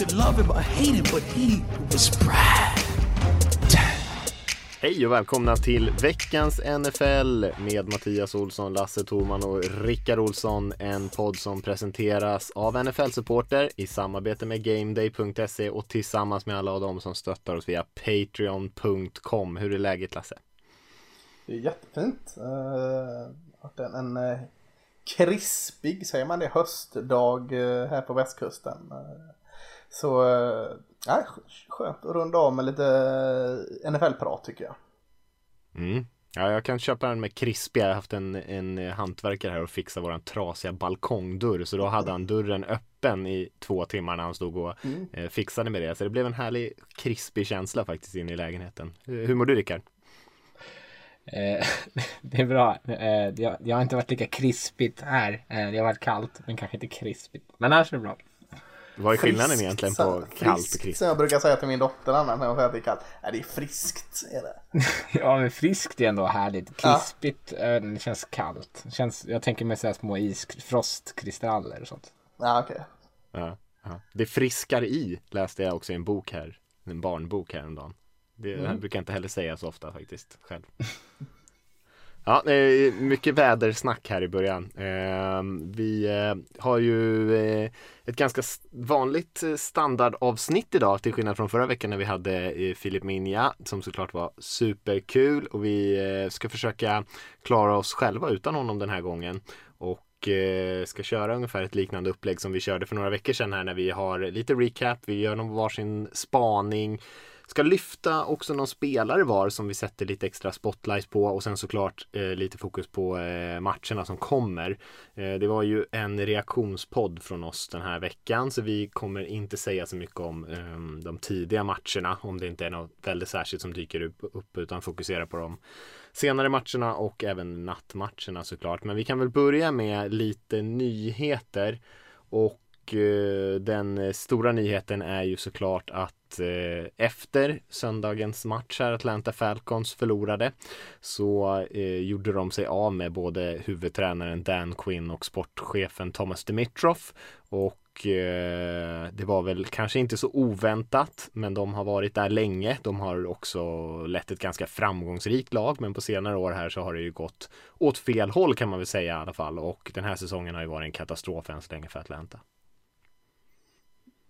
Could love him or hate him, but he was Brad. Hej och välkomna till veckans NFL med Mattias Olsson, Lasse Thorman och Rickard Olsson. En podd som presenteras av NFL-supporter i samarbete med GameDay.se och tillsammans med alla av dem som stöttar oss via Patreon.com. Hur är läget Lasse? Det är jättefint. Uh, en, en uh, krispig, säger man det, höstdag uh, här på västkusten. Uh, så uh, ja, skönt att runda av med lite NFL-prat tycker jag. Mm. Ja, jag kan köpa den med krispig. Jag har haft en, en hantverkare här och fixa våran trasiga balkongdörr. Så då hade han dörren öppen i två timmar när han stod och mm. eh, fixade med det. Så det blev en härlig krispig känsla faktiskt in i lägenheten. Hur mår du Rickard? Eh, det är bra. Eh, det, det har inte varit lika krispigt här. Eh, det har varit kallt, men kanske inte krispigt. Men annars är det bra. Vad är skillnaden friskt, egentligen på kallt och krispigt? jag brukar säga till min dotter annars när hon säger att det är kallt. Nej, det är friskt. Är det. ja, men friskt är ändå härligt. Krispigt, ja. det känns kallt. Det känns, jag tänker mig så små isfrostkristaller och sånt. Ja, okej. Okay. Ja, ja. Det friskar i, läste jag också i en bok här. En barnbok häromdagen. Det mm. brukar jag inte heller säga så ofta faktiskt själv. Ja, mycket vädersnack här i början. Ehm, vi eh, har ju eh, ett ganska vanligt eh, standardavsnitt idag till skillnad från förra veckan när vi hade Filip Minja som såklart var superkul och vi ska försöka klara oss själva utan honom den här gången. Och ska köra ungefär ett liknande upplägg som vi körde för några veckor sedan här när vi har lite recap, vi gör någon varsin spaning Ska lyfta också någon spelare var som vi sätter lite extra spotlight på och sen såklart eh, lite fokus på eh, matcherna som kommer. Eh, det var ju en reaktionspodd från oss den här veckan så vi kommer inte säga så mycket om eh, de tidiga matcherna om det inte är något väldigt särskilt som dyker upp, upp utan fokusera på de senare matcherna och även nattmatcherna såklart. Men vi kan väl börja med lite nyheter och eh, den stora nyheten är ju såklart att eh, efter söndagens match här, Atlanta Falcons förlorade, så eh, gjorde de sig av med både huvudtränaren Dan Quinn och sportchefen Thomas Dimitrov. Och eh, det var väl kanske inte så oväntat, men de har varit där länge. De har också lett ett ganska framgångsrikt lag, men på senare år här så har det ju gått åt fel håll kan man väl säga i alla fall. Och den här säsongen har ju varit en katastrof än så länge för Atlanta.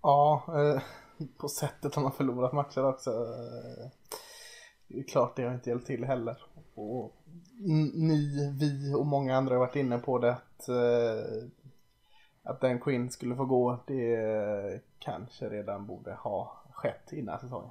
Ja, eh, på sättet han har förlorat matcher också. Det är klart det har inte hjälpt till heller. Och ni, vi och många andra har varit inne på det att, eh, att den Quinn skulle få gå. Det kanske redan borde ha skett innan säsongen.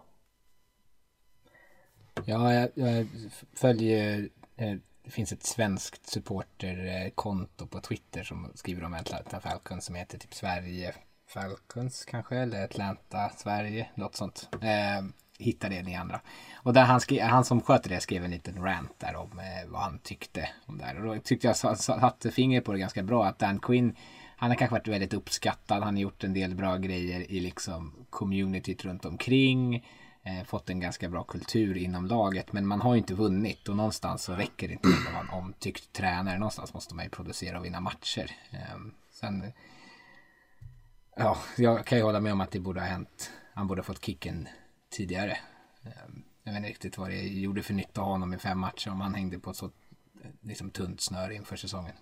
Ja, jag, jag följer eh, det finns ett svenskt supporterkonto på Twitter som skriver om Atlanta Falcons som heter typ Sverige Falcons kanske, eller Atlanta, Sverige, något sånt. Eh, hittar det ni andra. Och där han, skrev, han som sköter det skrev en liten rant där om eh, vad han tyckte om det här. Och då tyckte jag satte fingret på det ganska bra att Dan Quinn han har kanske varit väldigt uppskattad. Han har gjort en del bra grejer i liksom communityt runt omkring. Eh, fått en ganska bra kultur inom laget. Men man har ju inte vunnit och någonstans så räcker det inte med att vara en omtyckt tränare. Någonstans måste man ju producera och vinna matcher. Eh, sen Ja, jag kan ju hålla med om att det borde ha hänt. Han borde ha fått kicken tidigare. Ehm, jag vet inte riktigt vad det gjorde för nytta honom i fem matcher om han hängde på ett så liksom, tunt snöre inför säsongen.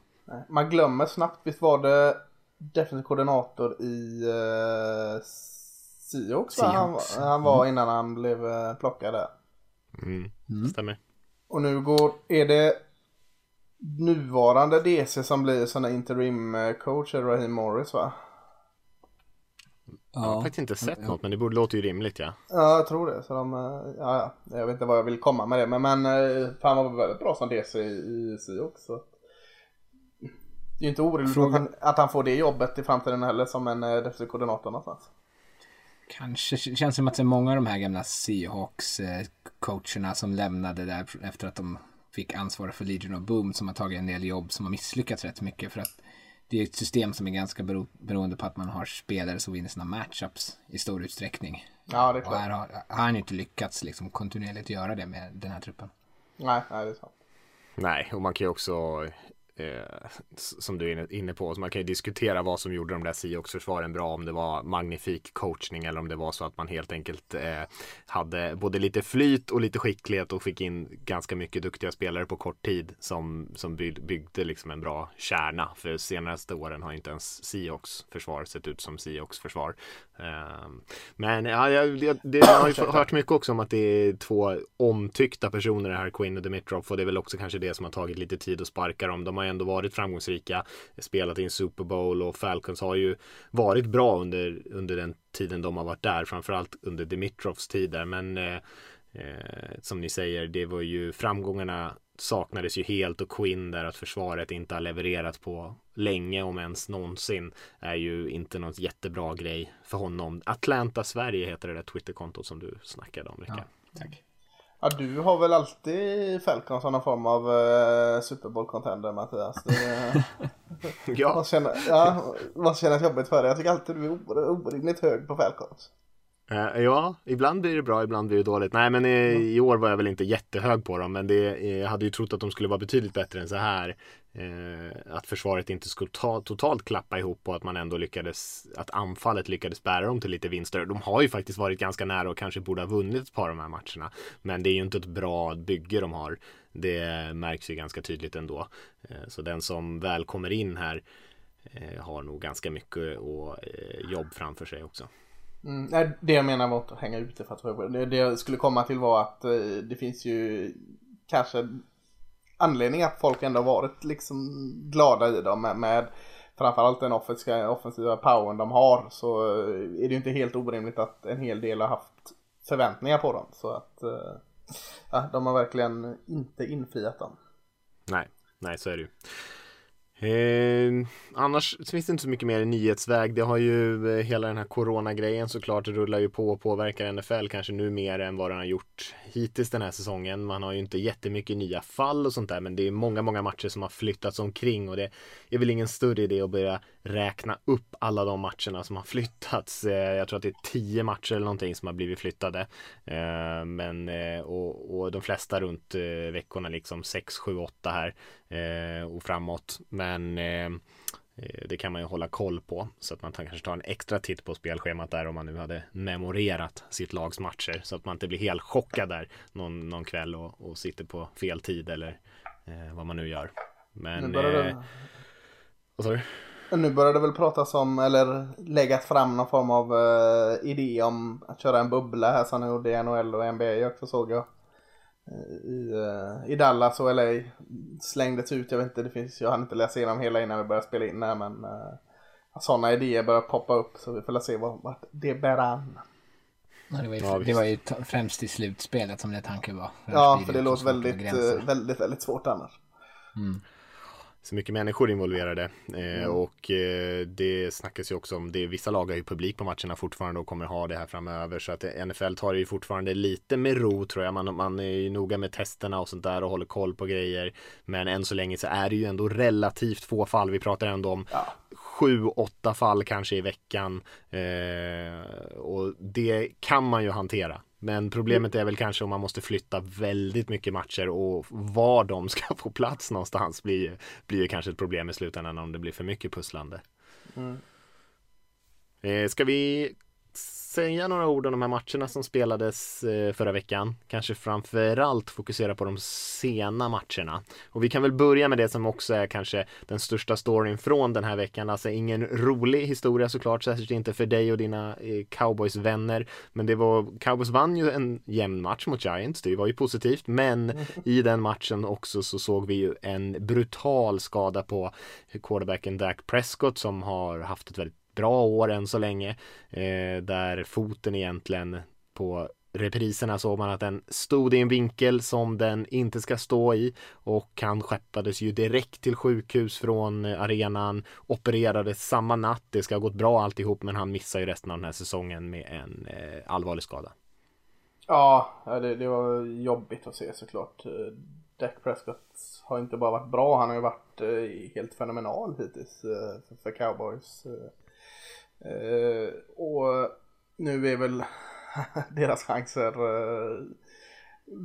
Man glömmer snabbt, visst var det defensiv koordinator i uh, Seahawks, han, han, var mm. innan han blev uh, plockad där. Mm. Mm. Stämmer. Och nu går, är det nuvarande DC som blir sån interim eh, coach, Raheem Morris va? Jag har faktiskt inte sett ja. något men det borde låta ju rimligt ja. Ja jag tror det. Så de, ja, ja. Jag vet inte vad jag vill komma med det men, men eh, fan var väldigt bra som DC i SI också. Det är ju inte orimligt Fråga... att, han, att han får det jobbet i framtiden heller som en eh, defensiv koordinator någonstans. Kanske det känns som att det är många av de här gamla Seahawks-coacherna som lämnade där efter att de fick ansvara för Legion of Boom som har tagit en del jobb som har misslyckats rätt mycket för att det är ett system som är ganska bero beroende på att man har spelare som vinner sina matchups i stor utsträckning. Ja, det är Och klart. här har, har han inte lyckats liksom kontinuerligt göra det med den här truppen. Nej, nej, det är sant. Nej, och man kan ju också eh, som du är inne- på, så man kan ju diskutera vad som gjorde de där Seahawks-försvaren bra, om det var magnifik coachning eller om det var så att man helt enkelt eh, hade både lite flyt och lite skicklighet och fick in ganska mycket duktiga spelare på kort tid som, som byg, byggde liksom en bra kärna. För senaste åren har inte ens Seahawks försvar sett ut som Seahawks försvar. Ehm, men ja, jag, jag, det, jag har ju hört mycket också om att det är två omtyckta personer det här, Quinn och Dimitrov. Och det är väl också kanske det som har tagit lite tid att sparka dem. De har ju ändå varit framgångsrika, spelat i en Super Bowl och Falcons har ju varit bra under, under den tiden de har varit där. Framförallt under Dimitrovs tid där. Men eh, eh, som ni säger, det var ju framgångarna saknades ju helt och Quinn där att försvaret inte har levererat på länge om ens någonsin är ju inte något jättebra grej för honom. Atlanta Sverige heter det där Twitterkontot som du snackade om Rickard. Tack. Ja, du har väl alltid Falcon som någon form av uh, Super Bowl-contender Mattias. Det, Ja, måste, känna, ja, måste kännas jobbigt för dig. Jag tycker alltid du är or- orimligt hög på Falcons. Eh, ja, ibland blir det bra, ibland blir det dåligt. Nej, men i, i år var jag väl inte jättehög på dem, men det, eh, jag hade ju trott att de skulle vara betydligt bättre än så här. Eh, att försvaret inte skulle ta, totalt klappa ihop och att man ändå lyckades, att anfallet lyckades bära dem till lite vinster. De har ju faktiskt varit ganska nära och kanske borde ha vunnit ett par av de här matcherna. Men det är ju inte ett bra bygge de har. Det märks ju ganska tydligt ändå. Eh, så den som väl kommer in här eh, har nog ganska mycket och, eh, jobb framför sig också. Mm, det jag menar var inte att hänga ute för att det, det jag skulle komma till var att eh, det finns ju kanske anledning att folk ändå varit liksom glada i dem med, med framförallt den offensiva, offensiva powern de har så är det ju inte helt orimligt att en hel del har haft förväntningar på dem så att eh, ja, de har verkligen inte infriat dem. Nej, nej så är det ju. Eh, annars finns det inte så mycket mer i nyhetsväg. Det har ju eh, hela den här coronagrejen såklart rullar ju på och påverkar NFL kanske nu mer än vad den har gjort hittills den här säsongen. Man har ju inte jättemycket nya fall och sånt där men det är många, många matcher som har flyttats omkring och det är väl ingen större idé att börja räkna upp alla de matcherna som har flyttats. Eh, jag tror att det är tio matcher eller någonting som har blivit flyttade. Eh, men eh, och, och de flesta runt veckorna liksom 6, 7, 8 här och framåt. Men det kan man ju hålla koll på så att man kanske tar en extra titt på spelschemat där om man nu hade memorerat sitt lags matcher så att man inte blir helt chockad där någon, någon kväll och, och sitter på fel tid eller vad man nu gör. Men vad sa du? Nu börjar det väl pratas om eller läggas fram någon form av eh, idé om att köra en bubbla här som de gjorde i NHL och NBA också såg jag. Eh, I, eh, I Dallas och LA slängdes ut, jag vet inte, det finns, jag hann inte läsa igenom hela innan vi började spela in här men uh, sådana idéer börjar poppa upp så vi får se vad, vart det bär an. Ja, det, var ju, Ja, det var ju främst i slutspelet som det tanken var. Ja, för det låter väldigt, eh, väldigt, väldigt svårt annars. Så mycket människor involverade eh, Mm. och eh, det snackas ju också om det. Vissa lag har ju publik på matcherna fortfarande och kommer ha det här framöver så att NFL tar det ju fortfarande lite med ro tror jag. Man, man är ju noga med testerna och sånt där och håller koll på grejer. Men än så länge så är det ju ändå relativt få fall. Vi pratar ändå om Ja. sju, åtta fall kanske i veckan. Eh, och det kan man ju hantera. Men problemet är väl kanske om man måste flytta väldigt mycket matcher och var de ska få plats någonstans blir, blir ju kanske ett problem i slutändan om det blir för mycket pusslande. Mm. Eh, ska vi säga några ord om de här matcherna som spelades eh, förra veckan? Kanske framförallt fokusera på de sena matcherna. Och vi kan väl börja med det som också är kanske den största storyn från den här veckan. Alltså ingen rolig historia såklart, särskilt inte för dig och dina cowboysvänner. Cowboys-vänner. Men det var, Cowboys vann ju en jämn match mot Giants, det var ju positivt. Men i den matchen också så såg vi ju en brutal skada på quarterbacken Dak Prescott som har haft ett väldigt bra år än så länge. Eh, där foten egentligen på repriserna såg man att den stod i en vinkel som den inte ska stå i och han skeppades ju direkt till sjukhus från arenan, opererades samma natt. Det ska ha gått bra alltihop men han missar ju resten av den här säsongen med en eh, allvarlig skada. Ja, det, det var jobbigt att se såklart. Eh, Dak Prescott har inte bara varit bra, han har ju varit eh, helt fenomenal hittills eh, för, för cowboys. Eh. Eh, och nu är väl deras chanser eh,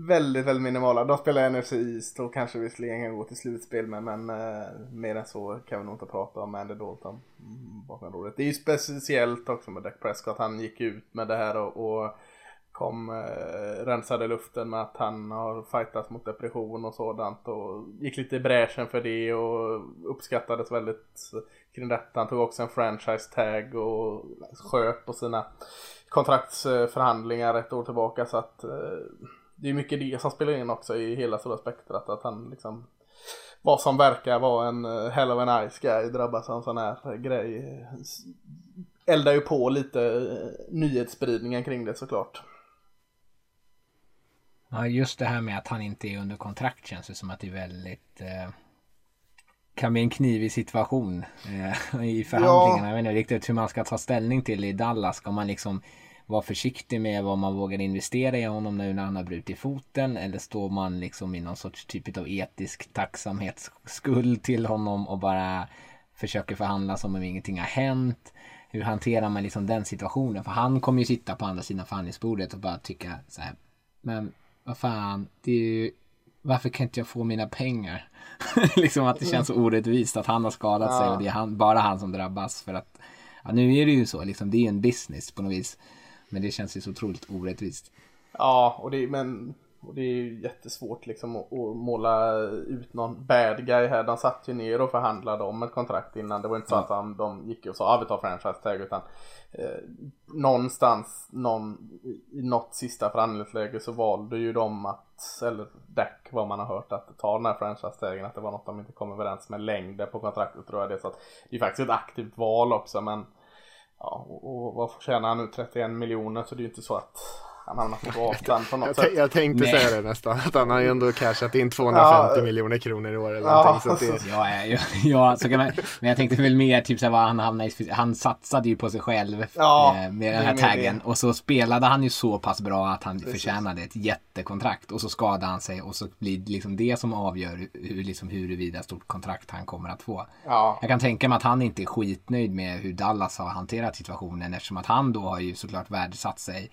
väldigt, väldigt minimala. De spelar NFC East och kanske visserligen kan gå till slutspel med, men eh, mer än så kan vi nog inte prata om Andy Dalton bakom rådet. Det är ju speciellt också med Dak Prescott, han gick ut med det här och, och kom, eh, rensade luften med att han har fightats mot depression och sådant och gick lite i bräschen för det och uppskattades väldigt kring detta. Han tog också en franchise tag och sköt på sina kontraktsförhandlingar ett år tillbaka så att eh, det är mycket det som spelar in också i hela stora spektrat att han liksom vad som verkar vara en eh, hell of a nice guy drabbas av en sån här grej eldar ju på lite eh, nyhetsspridningen kring det såklart. Ja, just det här med att han inte är under kontrakt känns det som att det är väldigt eh, kan bli en knivig situation eh, i förhandlingarna. Ja. Jag vet inte riktigt hur man ska ta ställning till i Dallas. Ska man liksom vara försiktig med vad man vågar investera i honom nu när han har brutit foten? Eller står man liksom i någon sorts typ av etisk tacksamhetsskuld till honom och bara försöker förhandla som om ingenting har hänt? Hur hanterar man liksom den situationen? För han kommer ju sitta på andra sidan förhandlingsbordet och bara tycka så här. Men vad fan, det är ju, varför kan inte jag få mina pengar? liksom att det känns så orättvist att han har skadat ja. sig och det är han, bara han som drabbas för att, ja nu är det ju så liksom, det är ju en business på något vis. Men det känns ju så otroligt orättvist. Ja, och det, men och det är ju jättesvårt liksom att, att, måla ut någon bad guy här. De satt ju ner och förhandlade om ett kontrakt innan. Det var inte så att de, de gick och sa att ah, vi tar franchise tag utan eh, någonstans någon, i något sista förhandlingsläge så valde ju de att, eller Dac vad man har hört, att ta den här franchise-tagen. Att det var något de inte kom överens med längden på kontraktet tror jag det. Så att det är faktiskt ett aktivt val också men ja, och, och vad tjänar han nu? 31 miljoner så det är ju inte så att han hamnar på gatan på något jag sätt. Jag tänkte Nej. säga det nästan, att han har ju ändå cashat in 250 ja. miljoner kronor i år eller ja. någonting. Så det... ja, ja, ja, så kan man, men jag tänkte väl mer typ så här, han hamnade i, han satsade ju på sig själv ja, eh, med den här taggen. Och så spelade han ju så pass bra att han Precis. förtjänade ett jättekontrakt. Och så skadade han sig och så blir det liksom det som avgör hur, liksom, huruvida stort kontrakt han kommer att få. Ja. Jag kan tänka mig att han inte är skitnöjd med hur Dallas har hanterat situationen eftersom att han då har ju såklart värdesatt sig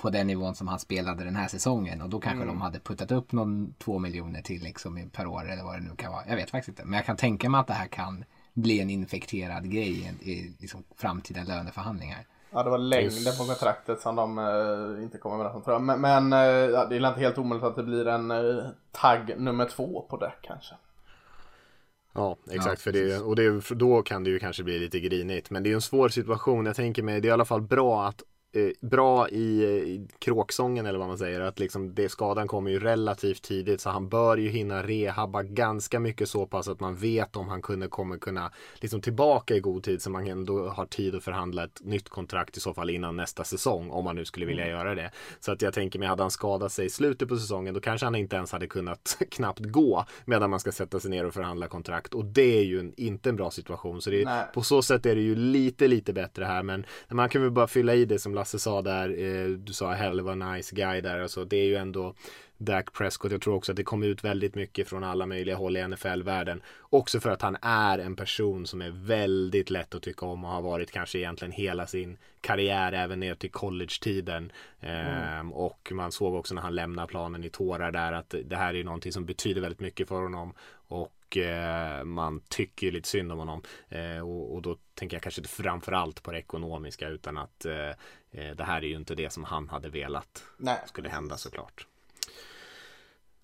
på den nivån som han spelade den här säsongen. Och då kanske mm. de hade puttat upp någon två miljoner till liksom per år eller vad det nu kan vara. Jag vet faktiskt inte. Men jag kan tänka mig att det här kan bli en infekterad grej i, i liksom framtida löneförhandlingar. Ja, det var längden på kontraktet som de uh, inte kommer med. Tror jag. Men, men uh, det är inte helt omöjligt att det blir en uh, tagg nummer två på det kanske. Ja, exakt. Ja, för det, och det, då kan det ju kanske bli lite grinigt. Men det är en svår situation. Jag tänker mig, det är i alla fall bra att bra i, i kråksången eller vad man säger. Att liksom det, skadan kommer ju relativt tidigt så han bör ju hinna rehabba ganska mycket så pass att man vet om han kunde, kommer kunna liksom tillbaka i god tid så man ändå har tid att förhandla ett nytt kontrakt i så fall innan nästa säsong om man nu skulle vilja mm. göra det. Så att jag tänker mig, hade han skadat sig i slutet på säsongen då kanske han inte ens hade kunnat knappt gå medan man ska sätta sig ner och förhandla kontrakt och det är ju en, inte en bra situation. Så det, på så sätt är det ju lite, lite bättre här men man kan väl bara fylla i det som Lasse sa där, eh, du sa hell a nice guy där, alltså det är ju ändå Dak Prescott. Jag tror också att det kom ut väldigt mycket från alla möjliga håll i NFL-världen. Också för att han är en person som är väldigt lätt att tycka om och har varit kanske egentligen hela sin karriär även ner till college-tiden. Mm. Ehm, och man såg också när han lämnar planen i tårar där att det här är någonting som betyder väldigt mycket för honom. Och eh, man tycker lite synd om honom. Eh, och, då tänker jag kanske inte framförallt på det ekonomiska utan att det här är ju inte det som han hade velat Nej. skulle hända såklart.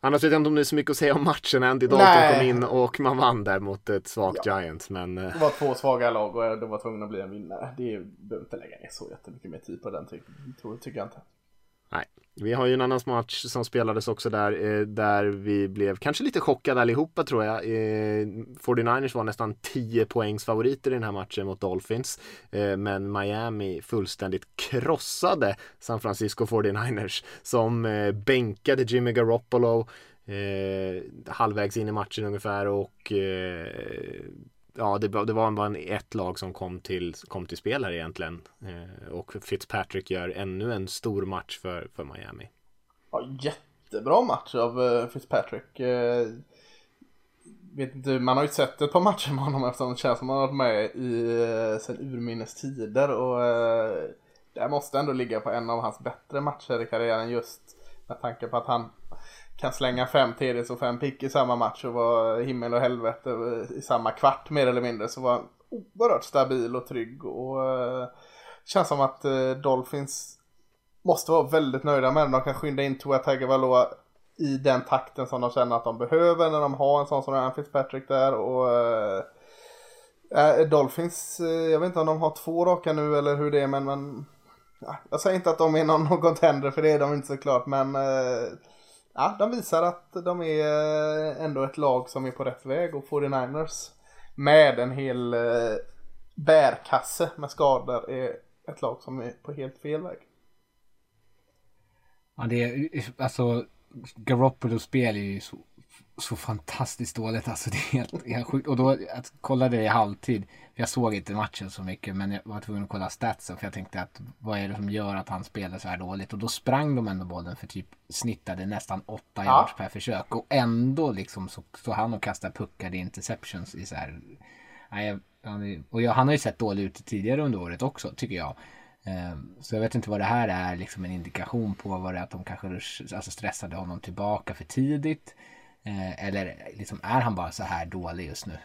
Annars vet jag inte om det är så mycket att säga om matchen. Andy Dalton Nej. kom in och man vann där mot ett svagt ja. Giants. Men... Eh, det var två svaga lag och det var tvungna att bli en vinnare. Det behöver inte lägga ner så jättemycket mer tid på den, tycker jag inte. Nej. Vi har ju en annan match som spelades också där, eh, där vi blev kanske lite chockade allihopa tror jag. Eh, 49ers var nästan 10 poängs favoriter i den här matchen mot Dolphins. Eh, men Miami fullständigt krossade San Francisco 49ers som bänkade Jimmy Garoppolo halvvägs in i matchen ungefär och ja, det, det var bara ett lag som kom till, kom till spel här egentligen. Eh, och Fitzpatrick gör ännu en stor match för, för Miami. Ja, jättebra match av uh, Fitzpatrick. Uh, vet inte, man har ju sett ett par matcher med honom eftersom det känns som han har varit med i uh, sen urminnes tider. Och uh, det måste ändå ligga på en av hans bättre matcher i karriären just med tanke på att han kan slänga fem TDs och fem pick i samma match och vara himmel och helvete i samma kvart mer eller mindre. Så var han oerhört stabil och trygg och uh, känns som att uh, Dolphins måste vara väldigt nöjda med honom. De kan skynda in Tua Tagovailoa i den takten som de känner att de behöver när de har en sån som Ryan Fitzpatrick där. Och, uh, Dolphins, jag vet inte om de har två raka nu eller hur det är men, men jag säger inte att de är någon contender för det är de inte såklart men ja, de visar att de är eh, ändå ett lag som är på rätt väg och 49ers med en hel eh, bärkasse med skador är ett lag som är på helt fel väg. Ja, det är alltså Garoppolo spel är ju så, så fantastiskt dåligt alltså. Det är helt, helt sjukt. Och då att kolla det i halvtid. Jag såg inte matchen så mycket men jag var tvungen att kolla statsen för jag tänkte att vad är det som gör att han spelar så här dåligt? Och då sprang de ändå bollen för typ snittade nästan åtta yards per försök och ändå liksom så står han och kastar puckade interceptions i så här. Nej, och jag, han har ju sett dålig ut tidigare under året också tycker jag. Ehm, så jag vet inte vad det här är liksom en indikation på. Vad det är att de kanske alltså stressade honom tillbaka för tidigt. Eh, eller liksom är han bara så här dålig just nu?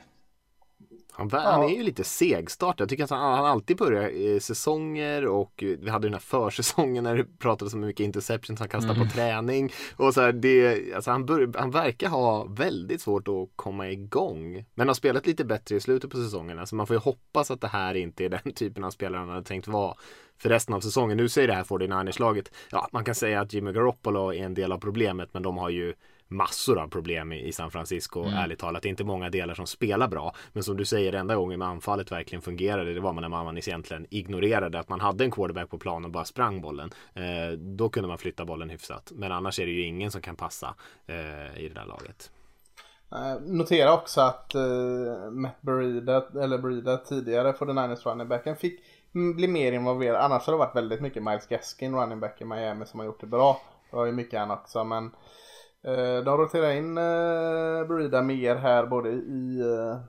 Han, han, är ju lite segstart. Jag tycker att han, han alltid börjar i säsonger och vi hade den här försäsongen när det pratades om hur mycket interceptions han kastade mm. på träning. Och så här, det, alltså han, bör, han verkar ha väldigt svårt att komma igång. Men har spelat lite bättre i slutet på säsongen. Alltså man får ju hoppas att det här inte är den typen av spelare han hade tänkt vara för resten av säsongen. Nu säger det här 49ers-laget, ja man kan säga att Jimmy Garoppolo är en del av problemet men de har ju massor av problem i, San Francisco, mm. ärligt talat. Det är inte många delar som spelar bra. Men som du säger, enda gången med anfallet verkligen fungerade, det var när man egentligen ignorerade att man hade en quarterback på plan och bara sprang bollen. Eh, då kunde man flytta bollen hyfsat. Men annars är det ju ingen som kan passa eh, i det där laget. Uh, notera också att uh, Matt Breida, eller Breida tidigare för den Niners running backen fick bli mer involverad. Annars har det varit väldigt mycket Miles Gaskin running back i Miami som har gjort det bra. Det var ju mycket annat också men Eh, de roterar in eh, Brida mer här både i eh,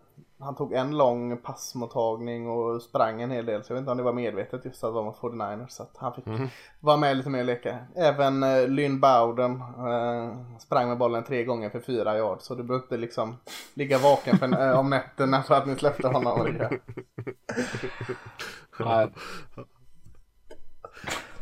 han tog en lång passmottagning och sprang en hel del. Så jag vet inte om det var medvetet just att de var 49ers. Så att han fick mm. vara med lite mer och leka. Även eh, Lynn Bowden eh, sprang med bollen tre gånger för fyra yards. Så du behöver inte liksom ligga vaken för, eh, om nätterna för att ni släppte honom. ja.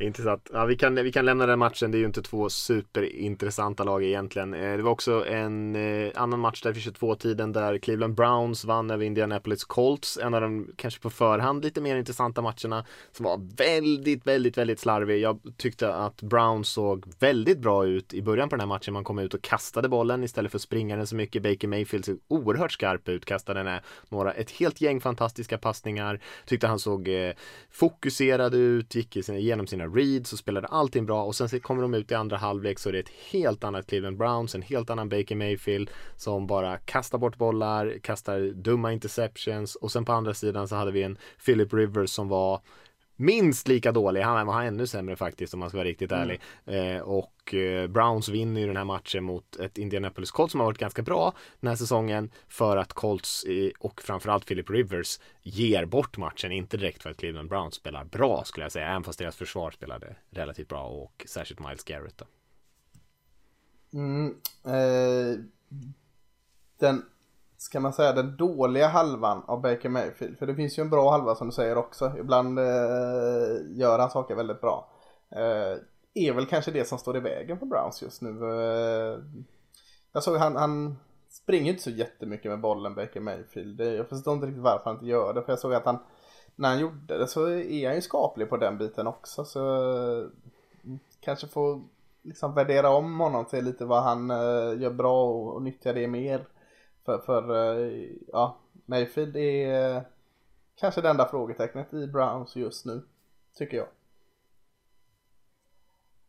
Intressant. Ja, vi, kan, vi kan lämna den matchen. Det är ju inte två superintressanta lag egentligen. Eh, det var också en eh, annan match där vid 22-tiden där Cleveland Browns vann över Indianapolis Colts. En av de kanske på förhand lite mer intressanta matcherna som var väldigt, väldigt, väldigt slarvig. Jag tyckte att Browns såg väldigt bra ut i början på den här matchen. Man kom ut och kastade bollen istället för att springa den så mycket. Baker Mayfield såg oerhört skarp ut, kastade den några, ett helt gäng fantastiska passningar. Tyckte han såg eh, fokuserad ut, gick igenom sina Reed så spelade allting bra. Och sen så kommer de ut i andra halvlek så är det ett helt annat Cleveland Browns, en helt annan Baker Mayfield som bara kastar bort bollar, kastar dumma interceptions. Och sen på andra sidan så hade vi en Philip Rivers som var minst lika dålig. Han var ännu sämre faktiskt om man ska vara riktigt mm. ärlig. Eh, och eh, Browns vinner ju den här matchen mot ett Indianapolis Colts som har varit ganska bra den här säsongen för att Colts eh, och framförallt Philip Rivers ger bort matchen. Inte direkt för att Cleveland Browns spelar bra skulle jag säga, även fast deras försvar spelade relativt bra och särskilt Miles Garrett. Då. Mm, eh, den ska man säga den dåliga halvan av Baker Mayfield. För det finns ju en bra halva som du säger också. Ibland eh, gör han saker väldigt bra. Eh, är väl kanske det som står i vägen för Browns just nu. Eh, jag såg han, han springer inte så jättemycket med bollen Baker Mayfield. Jag förstår inte riktigt varför han inte gör det. För jag såg att han när han gjorde det så är han ju skaplig på den biten också. Så eh, kanske får liksom värdera om honom till lite vad han eh, gör bra och, och nyttja det mer. För, för uh, ja, Mayfield är uh, kanske det enda frågetecknet i Browns just nu, tycker jag.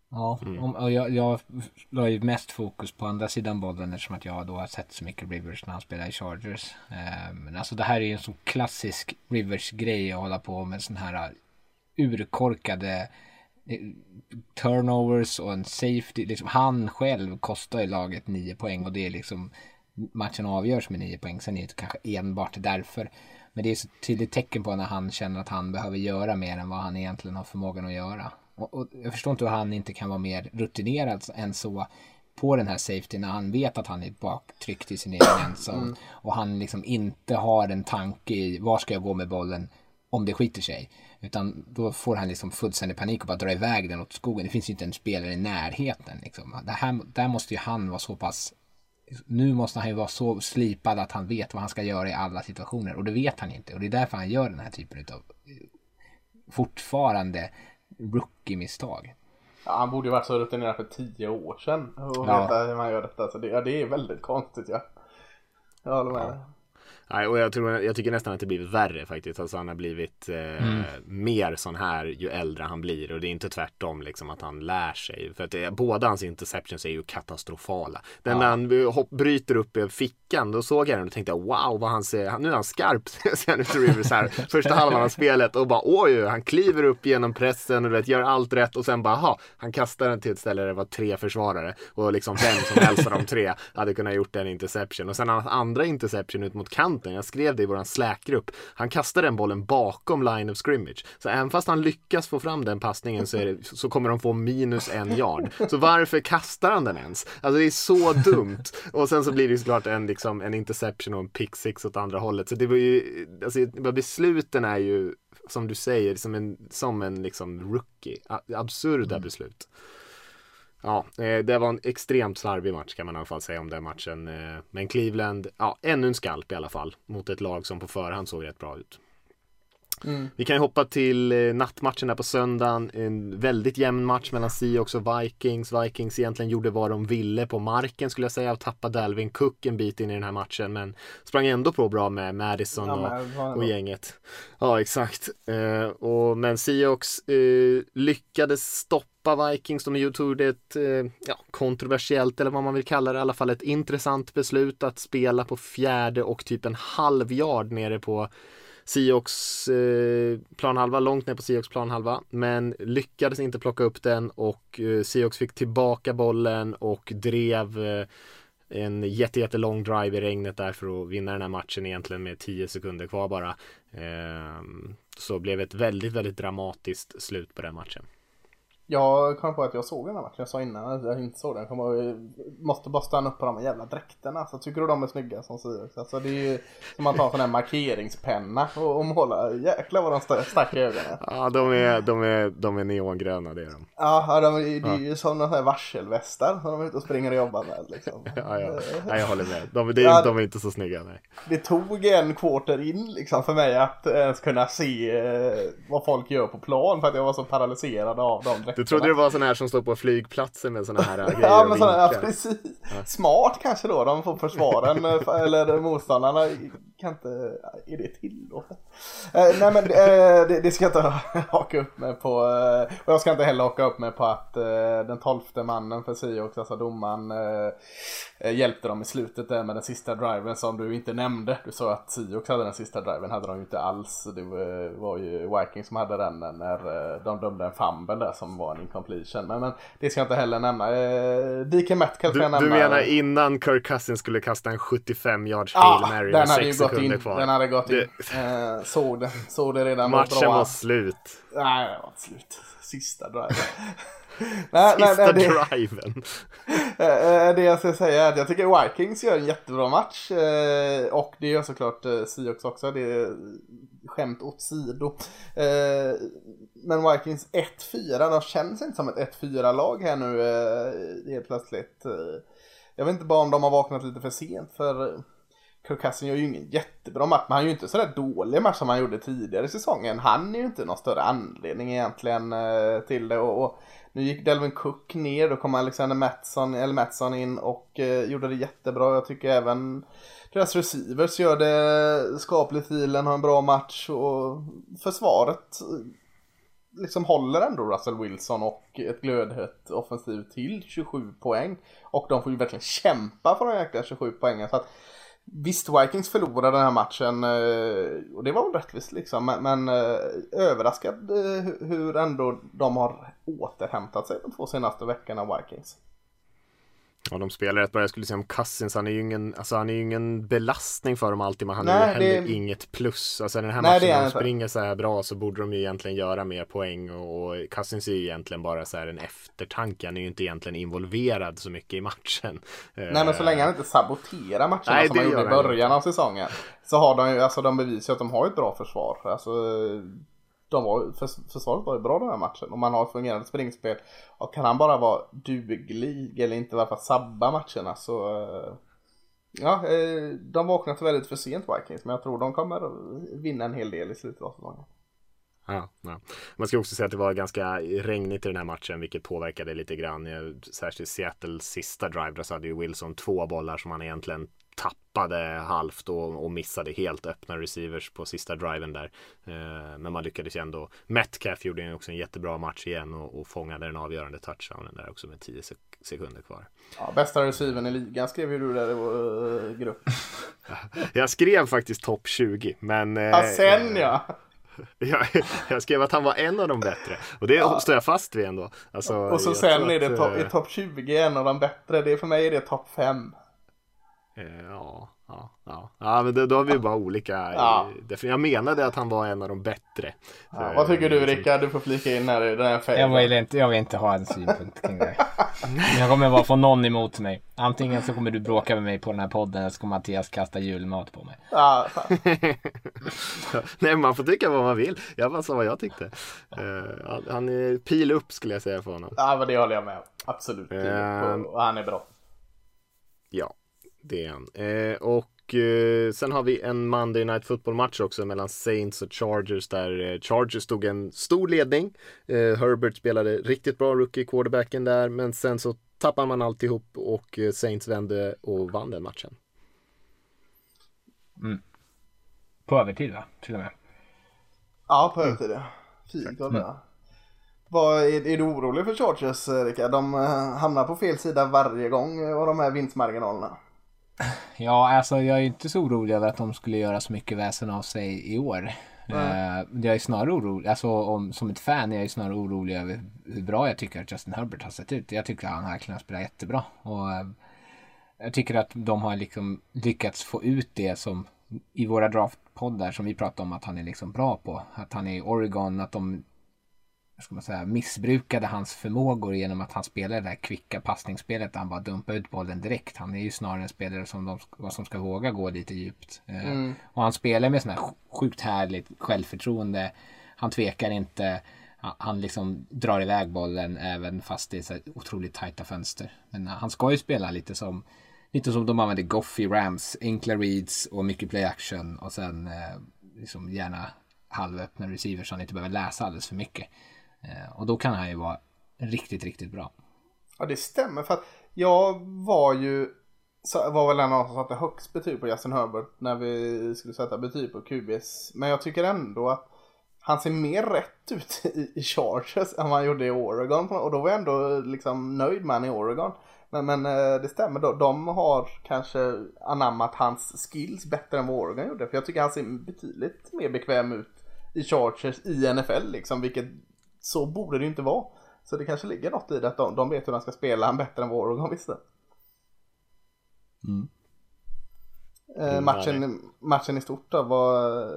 Ja, mm. och jag, jag la ju mest fokus på andra sidan bollen eftersom att jag då har sett så mycket Rivers när han spelar i Chargers. Men alltså det här är ju en så klassisk Rivers-grej att hålla på med sån här urkorkade turnovers och en safety. Liksom, han själv kostar ju laget 9 poäng och det är liksom matchen avgörs med 9 poäng. Sen är det kanske enbart därför. Men det är så tydligt tecken på när han känner att han behöver göra mer än vad han egentligen har förmågan att göra. Och, och jag förstår inte hur han inte kan vara mer rutinerad än så på den här safety när han vet att han är baktryckt i sin egen endzone. Mm. Och han liksom inte har en tanke i var ska jag gå med bollen om det skiter sig. Utan då får han liksom fullständig panik och bara dra iväg den åt skogen. Det finns ju inte en spelare i närheten. Liksom. Det här, där måste ju han vara så pass nu måste han ju vara så slipad att han vet vad han ska göra i alla situationer och det vet han inte och det är därför han gör den här typen av fortfarande rookie-misstag. Ja, han borde ju varit så rutinerad för tio år sedan och ja. veta hur man gör detta. Så det, ja, det är väldigt konstigt ja. Jag håller med. Ja. Nej, och jag, tror, jag tycker nästan att det blivit värre faktiskt. Alltså han har blivit eh, mm. mer sån här ju äldre han blir och det är inte tvärtom liksom att han lär sig. För att det, båda hans interceptions är ju katastrofala. Den ja. när han hopp, bryter upp i fickan, då såg jag den och tänkte wow vad han ser, nu är han skarp ser han ut Rivers här. Första halvan av spelet och bara oj, han kliver upp genom pressen och vet, gör allt rätt och sen bara ha, han kastar den till ett ställe där det var tre försvarare och liksom vem som helst av de tre hade kunnat gjort en interception och sen hans andra interception ut mot kanten kanten. Jag skrev det i våran Slack-grupp. Han kastar den bollen bakom line of scrimmage. Så även fast han lyckas få fram den passningen så, det, så kommer de få minus en yard. Så varför kastar han den ens? Alltså det är så dumt. Och sen så blir det såklart en, liksom, en interception och en pick six åt andra hållet. Så det var ju, alltså besluten är ju som du säger, som en, som en liksom rookie. Absurda mm. beslut. Ja, eh, det var en extremt slarvig match kan man i alla fall säga om den matchen. Eh, Men Cleveland, ja, ännu en skalp i alla fall mot ett lag som på förhand såg rätt bra ut. Mm. Vi kan ju hoppa till eh, nattmatchen där på söndagen. En väldigt jämn match mellan Seahawks och Vikings. Vikings egentligen gjorde vad de ville på marken skulle jag säga och tappade Dalvin Cook en bit in i den här matchen. Men sprang ändå på bra med Madison ja, och, och, gänget. Ja, exakt. Eh, och, men Seahawks eh, lyckades stoppa Vikings. De tog ett ja, kontroversiellt eller vad man vill kalla det, i alla fall ett intressant beslut att spela på fjärde och typ en halv yard nere på Seahawks eh, planhalva, långt ner på Seahawks planhalva. Men lyckades inte plocka upp den och eh, Seahawks fick tillbaka bollen och drev eh, en jättelång drive i regnet där för att vinna den här matchen egentligen med 10 sekunder kvar bara. Eh, så blev ett väldigt, väldigt dramatiskt slut på den matchen. Jag kom på att jag såg den här matchen, jag sa innan att jag inte såg den. Jag måste bara stanna upp på de jävla dräkterna. Alltså, tycker du de är snygga som Sirius? Alltså, det är ju som att ta en sån här markeringspenna och, och måla. Jäklar vad de stack i ögonen. Ja, de är, de är, de är neongröna det är de. Ja, de, det är ju som de här varselvästar som de är ute och springer och jobbar med. Liksom. Ja, ja. ja jag håller med. De, det, ja, de är inte så snygga. Nej. Det tog en quarter in liksom för mig att ens kunna se eh, vad folk gör på plan för att jag var så paralyserad av de dräkterna. Du trodde det var sådana här som står på flygplatser med sådana här grejer Ja, men såna, ja precis. Ja. Smart kanske då, de får försvaren eh, eller motståndarna kan inte, är det tillåtet? Eh, nej men eh, det, det, ska jag inte haka upp mig på. Eh, och jag ska inte heller haka upp mig på att eh, den tolfte mannen för Sioux, alltså domaren, eh, hjälpte dem i slutet där med den sista driven som du inte nämnde. Du sa att Sioux hade den sista driven, hade de ju inte alls. Det var, ju Vikings som hade den när de dömde en fumble där som var en incompletion. Men, men det ska jag inte heller nämna. Eh, DK Metcalf kan jag nämna. Du menar innan Kirk Cousins skulle kasta en 75 yards Hail Mary med 6 sekunder in, kvar? Den hade gått in. Eh, såg det, såg det redan. Matchen var slut. Nej, det var inte slut. Sista driven. nej, Sista nej, nej, driven. Eh, eh, det jag ska säga är att jag tycker Vikings gör en jättebra match. Eh, och det gör såklart Seahawks också. Det är skämt åt sido. Men Vikings 1-4, de känns inte som ett 1-4-lag här nu helt plötsligt. Jag vet inte bara om de har vaknat lite för sent för Kirk Cousins gör ju ingen jättebra match, men han gör ju inte sådär dålig match som han gjorde tidigare i säsongen. Han är ju inte någon större anledning egentligen eh, till det. Och, och, nu gick Delvin Cook ner, då kom Alexander Mattsson, eller Mattsson in och eh, gjorde det jättebra. Jag tycker även deras receivers gör det skapligt. Thielen har en bra match och försvaret eh, liksom håller ändå Russell Wilson och ett glödhett offensiv till 27 poäng. Och de får ju verkligen kämpa för de jäkla 27 poängen. Så att, visst, Vikings förlorade den här matchen eh, och det var väl rättvist liksom. Men, men eh, överraskad eh, hur ändå de har återhämtat sig de två senaste veckorna, Vikings. Ja, de spelar rätt bra. Jag skulle säga om Cousins, han är ju ingen, alltså han är ju ingen belastning för dem alltid, men han Nej, det- inget plus. Alltså den här Nej, matchen, är när de springer så här bra så borde de ju egentligen göra mer poäng och, och Cousins är ju egentligen bara så här en eftertanke. Han är ju inte egentligen involverad så mycket i matchen. Nej men så länge han inte saboterar matcherna Nej, som det han gjorde i början av säsongen. Så har de ju, alltså de bevisar att de har ett bra försvar. Alltså, de var, försvaret var ju bra den här matchen. Och man har ett fungerande springspel. Och kan han bara vara duglig eller inte i alla fall sabba matcherna så eh, Ja, eh, de vaknade väldigt för sent Vikings men jag tror de kommer vinna en hel del i slutet av säsongen. Ja, ja. Man ska också säga att det var ganska regnigt i den här matchen vilket påverkade lite grann. Eh, särskilt Seattles sista drive där så hade ju Wilson två bollar som han egentligen tappade halvt och, och missade helt öppna receivers på sista driven där. Eh, men man lyckades ändå. Metcalf gjorde också en jättebra match igen och, och fångade den avgörande touchdownen där också med 10 sek sekunder kvar. Ja, bästa receiven i ligan skrev ju du där i vår eh, grupp. Jag skrev faktiskt topp 20 men eh, Ja, sen ja! jag, jag skrev att han var en av de bättre och det står jag fast vid ändå. Alltså, Och så sen är det topp eh, topp 20 en av de bättre. Det är för mig är det topp 5. Eh, Ja, ja, ja. ja men då, då har vi bara olika. Ja. Jag menade att han var en av de bättre. Ja, vad tycker du Rickard? Du får flika in här i den här Jag vill, inte, jag vill inte ha en synpunkt kring det. Jag kommer bara få någon emot mig. Antingen så kommer du bråka med mig på den här podden eller så kommer Mattias kasta julmat på mig. Ja. Nej, man får tycka vad man vill. Jag bara sa vad jag tyckte. Eh, han- är pil upp skulle jag säga för honom. ja, men det håller jag med om. Absolut. Ehm. Och han är bra. Ja, det är han. Eh, och eh, sen har vi en Monday Night Football match också mellan Saints och Chargers där eh, Chargers tog en stor ledning. Eh, Herbert spelade riktigt bra rookie quarterbacken där men sen så tappar man alltihop och Saints vände och vann den matchen. På övertid va? Till och med. Ja, på övertid ja. Fint var det. Vad, är, är du orolig för Chargers Rickard? De hamnar på fel sida varje gång av de här vinstmarginalerna. Ja, alltså jag är inte så orolig över att de skulle göra så mycket väsen av sig i år. Eh, jag är snarare orolig, alltså om, som ett fan är jag snarare orolig över hur bra jag tycker att Justin Herbert har sett ut. Jag tycker att han verkligen har spelat jättebra. Och, eh, jag tycker att de har liksom lyckats få ut det som i våra draftpoddar som vi pratar om att han är liksom bra på. Att han är i Oregon, att de vad ska man säga, missbrukade hans förmågor genom att han spelade det där kvicka passningsspelet där han bara dumpade ut bollen direkt. Han är ju snarare en spelare som, de, som ska våga gå lite djupt. Eh, Och han spelar med sån här sjukt härligt självförtroende. Han tvekar inte. Han, liksom drar iväg bollen även fast det är så otroligt tajta fönster. Men eh, han ska ju spela lite som Lite som de använder Goff i Rams, enkla reads och mycket play action och sen eh, liksom gärna halvöppna receivers så han inte behöver läsa alldeles för mycket. Eh, och då kan han ju vara riktigt, riktigt bra. Ja, det stämmer för att jag var ju var väl en av som satte högst betyg på Justin Herbert när vi skulle sätta betyg på QBs. Men jag tycker ändå att han ser mer rätt ut i, i Chargers än vad han gjorde i Oregon. Och då var jag ändå liksom nöjd med han i Oregon. Men, men eh, det stämmer, då. de har kanske anammat hans skills bättre än vad Oregon gjorde. För jag tycker han ser betydligt mer bekväm ut i Chargers i NFL liksom. Vilket så borde det ju inte vara. Så det kanske ligger något i det att de, de vet hur de ska spela han bättre än vad Oregon visste. Eh, Mm, matchen, matchen i stort då var...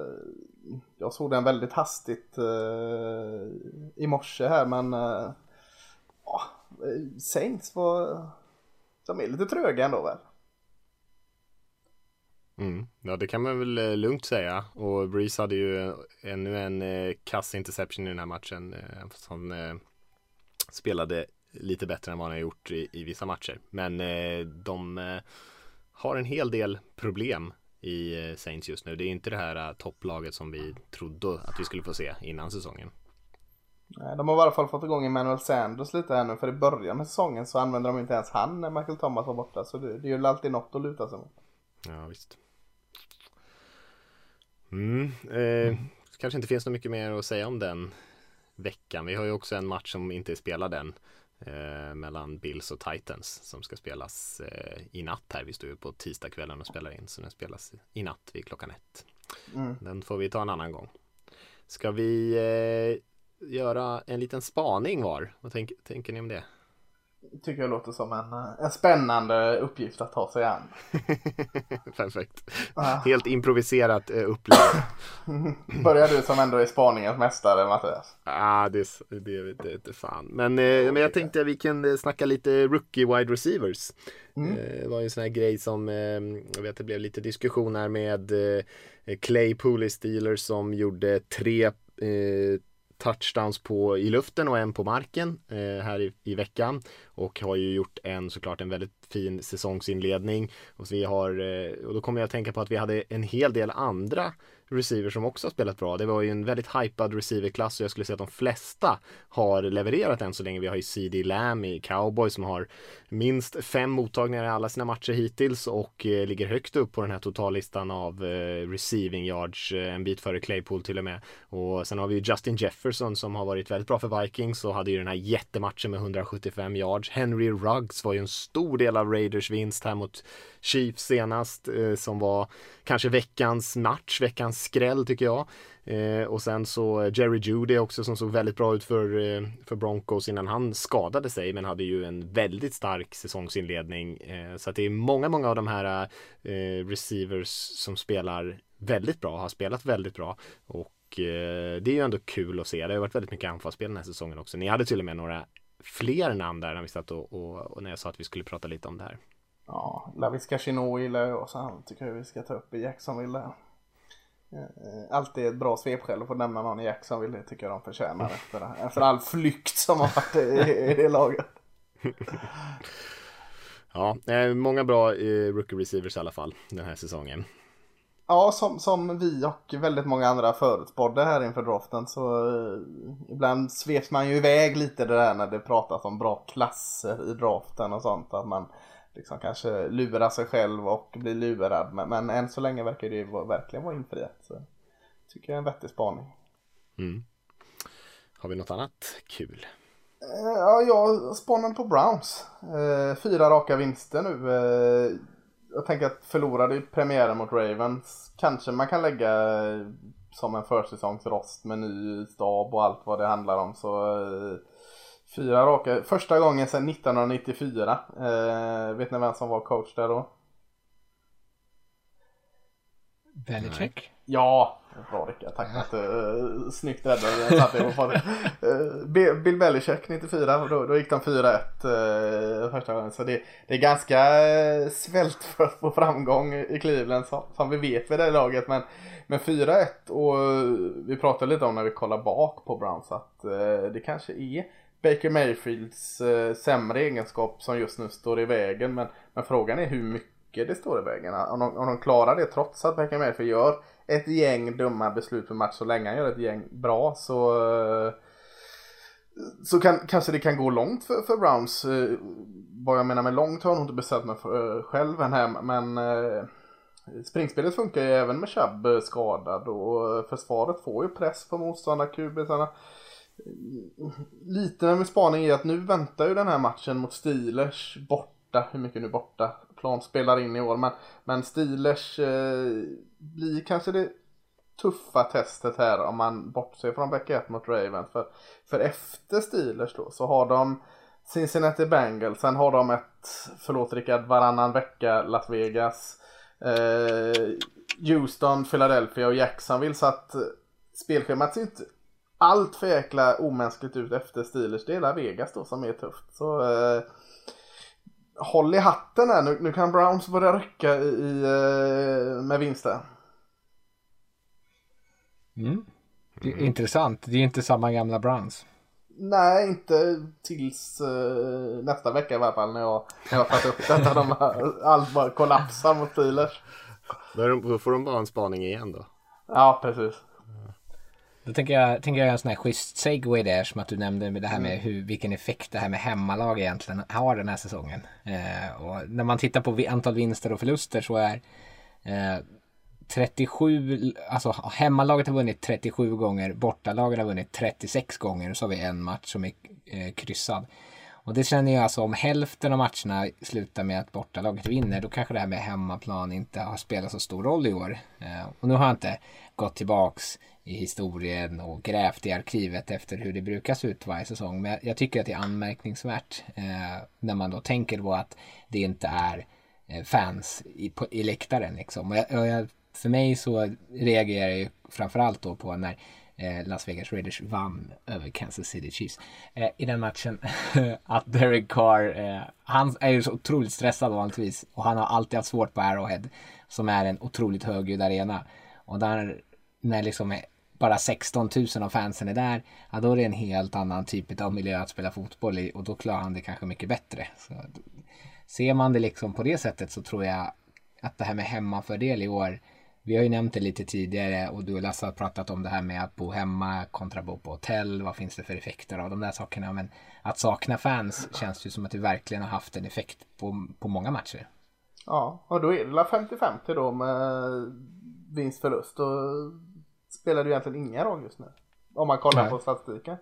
Jag såg den väldigt hastigt eh, i morse här men... Eh, eh, Saints var... De är lite tröga ändå väl? Mm. Ja, det kan man väl eh, lugnt säga. Och Breeze hade ju eh, ännu en eh, kass interception i den här matchen. Eh, spelade lite bättre än vad han har gjort i, i vissa matcher. Men de har en hel del problem i Saints just nu. Det är inte det här topplaget som vi trodde att vi skulle få se innan säsongen. De har i alla fall fått igång Emmanuel Sanders lite här nu för i början med säsongen så använde de inte ens han när Michael Thomas var borta så det, det är ju alltid något att luta sig mot. Ja visst. Mm, eh, kanske inte finns något mycket mer att säga om den veckan. Vi har ju också en match som inte är spelad än eh, mellan Bills och Titans som ska spelas eh, i natt här. Vi står ju på tisdagskvällen och spelar in så den spelas i natt vid klockan ett. Mm. Den får vi ta en annan gång. Ska vi eh, göra en liten spaning var? Vad tänk, tänker ni om det? Tycker jag låter som en, en spännande uppgift att ta sig an. Perfekt. Ah. Helt improviserat eh, upplägg. Börjar du som ändå är spaningens mästare Mattias? Ja, ah, det, det, det, det fan. Men, eh, men jag tänkte att vi kan eh, snacka lite rookie wide receivers. Mm. Eh, det var ju en sån här grej som, eh, jag vet det blev lite diskussion här med eh, Claypool i Steelers som gjorde tre touchdowns på, i luften och en på marken eh, här i, i, veckan. Och har ju gjort en såklart en väldigt fin säsongsinledning. Och, så vi har, eh, och då kommer jag att tänka på att vi hade en hel del andra receivers som också har spelat bra. Det var ju en väldigt hypad receiverklass och jag skulle säga att de flesta har levererat än så länge. Vi har ju CD Lamb i Cowboy som har minst fem mottagningar i alla sina matcher hittills och eh, ligger högt upp på den här totallistan av eh, receiving yards, eh, en bit före Claypool till och med. Och sen har vi ju Justin Jefferson som har varit väldigt bra för Vikings och hade ju den här jättematchen med 175 yards. Henry Ruggs var ju en stor del av Raiders vinst här mot Chiefs senast eh, som var kanske veckans match, veckans skräll tycker jag. Eh, och sen så eh, Jerry Judy också som såg väldigt bra ut för, eh, för Broncos innan han skadade sig men hade ju en väldigt stark säsongsinledning. Eh, så att det är många, många av de här eh, receivers som spelar väldigt bra, har spelat väldigt bra och eh, det är ju ändå kul att se. Det har varit väldigt mycket anfallsspel den här säsongen också. Ni hade till och med några fler namn där när vi satt och, och, och när jag sa att vi skulle prata lite om det här. Ja, Laviska Chino gillar jag och så han tycker jag vi ska ta upp i Jacksonville alltid ett bra svepskäl att få nämna någon i Jacksonville. Det tycker jag de förtjänar efter, efter all flykt som har varit i, i det laget. ja, många bra eh, rookie receivers i alla fall den här säsongen. Ja, som, som vi och väldigt många andra förutspådde här inför draften så eh, ibland sveps man ju iväg lite det där när det pratas om bra klasser i draften och sånt. Att man liksom kanske lura sig själv och bli lurad. Men, men än så länge verkar det ju verkligen vara infriat. Så tycker jag är en vettig spaning. Mm. Har vi något annat kul? Eh, ja, jag spanar på Browns. Eh, fyra raka vinster nu. Eh, jag tänker att förlorade premiären mot Ravens. Kanske man kan lägga som en försäsongsrost med ny stab och allt vad det handlar om. Så Fyra raka. Första gången sedan 1994. Eh, vet ni vem som var coach där då? Belichick? Ja, bra Rickard. Tack att du uh, snyggt räddade. Uh, Bill Belichick 94. Då, då gick de 4-1 uh, första gången. Så det, det är ganska svältfött på framgång i Cleveland som, som vi vet vid det laget. Men, men 4-1 och vi pratade lite om när vi kollar bak på Browns att det kanske är Baker Mayfields eh, sämre egenskap som just nu står i vägen. Men, men frågan är hur mycket det står i vägen. Om de, om de klarar det trots att Baker Mayfield gör ett gäng dumma beslut per match så länge han gör ett gäng bra så eh, så kan, kanske det kan gå långt för, för Browns. Eh, vad jag menar med långt har jag nog inte bestämt mig för, eh, själv än här. Men eh, springspelet funkar ju även med Chubb eh, skadad och eh, försvaret får ju press på motståndarkubisarna lite med min spaning är att nu väntar ju den här matchen mot Steelers borta, hur mycket nu borta plan spelar in i år. Men, men Steelers eh, blir kanske det tuffa testet här om man bortser från vecka 1 mot Ravens. För, för efter Steelers då så har de Cincinnati Bengals, sen har de ett, förlåt Rickard, varannan vecka Las Vegas, eh, Houston, Philadelphia och Jacksonville. Så att eh, spelschemat ser inte allt för jäkla omänskligt ut efter Steelers. Det är Vegas då som är tufft. Så eh, håll i hatten här. Nu, nu kan Browns börja rycka i, eh, med vinster. Mm. Det är intressant. Det är inte samma gamla Browns. Nej, inte tills uh, nästa vecka i alla fall när jag, när jag tagit upp detta. De, allt bara kollapsar mot Steelers. Då får de bara en spaning igen då. Ja, precis. Då tänker jag, tänker jag en sån här schysst segway där som att du nämnde med det här med Mm. hur, vilken effekt det här med hemmalag egentligen har den här säsongen. Eh, och när man tittar på antal vinster och förluster så är eh, 37, alltså hemmalaget har vunnit 37 gånger, bortalaget har vunnit 36 gånger och så har vi en match som är eh, kryssad. Och det känner jag alltså om hälften av matcherna slutar med att bortalaget vinner då kanske det här med hemmaplan inte har spelat så stor roll i år. Eh, och nu har jag inte gått tillbaks i historien och grävt i arkivet efter hur det brukar se ut varje säsong. Men jag, tycker att det är anmärkningsvärt eh, när man då tänker på att det inte är eh, fans i, på, i läktaren. Liksom. Och jag, och jag, för mig så reagerar jag ju framförallt då på när eh, Las Vegas Raiders vann över Kansas City Chiefs. Eh, I den matchen att Derek Carr, eh, han är ju så otroligt stressad vanligtvis och han har alltid haft svårt på Arrowhead som är en otroligt högljudd arena. Och där, när liksom eh, bara 16 000 av fansen är där, ja då är det en helt annan typ av miljö att spela fotboll i och då klarar han det kanske mycket bättre. Så, ser man det liksom på det sättet så tror jag att det här med hemmafördel i år vi har ju nämnt det lite tidigare och du och Lasse har pratat om det här med att bo hemma kontra bo på hotell. Vad finns det för effekter av de där sakerna? Men att sakna fans känns ju som att det verkligen har haft en effekt på, på många matcher. Ja, och då är det 50-50 då med vinst-förlust. Och spelar det ju egentligen ingen roll just nu. Om man kollar Nej. på statistiken.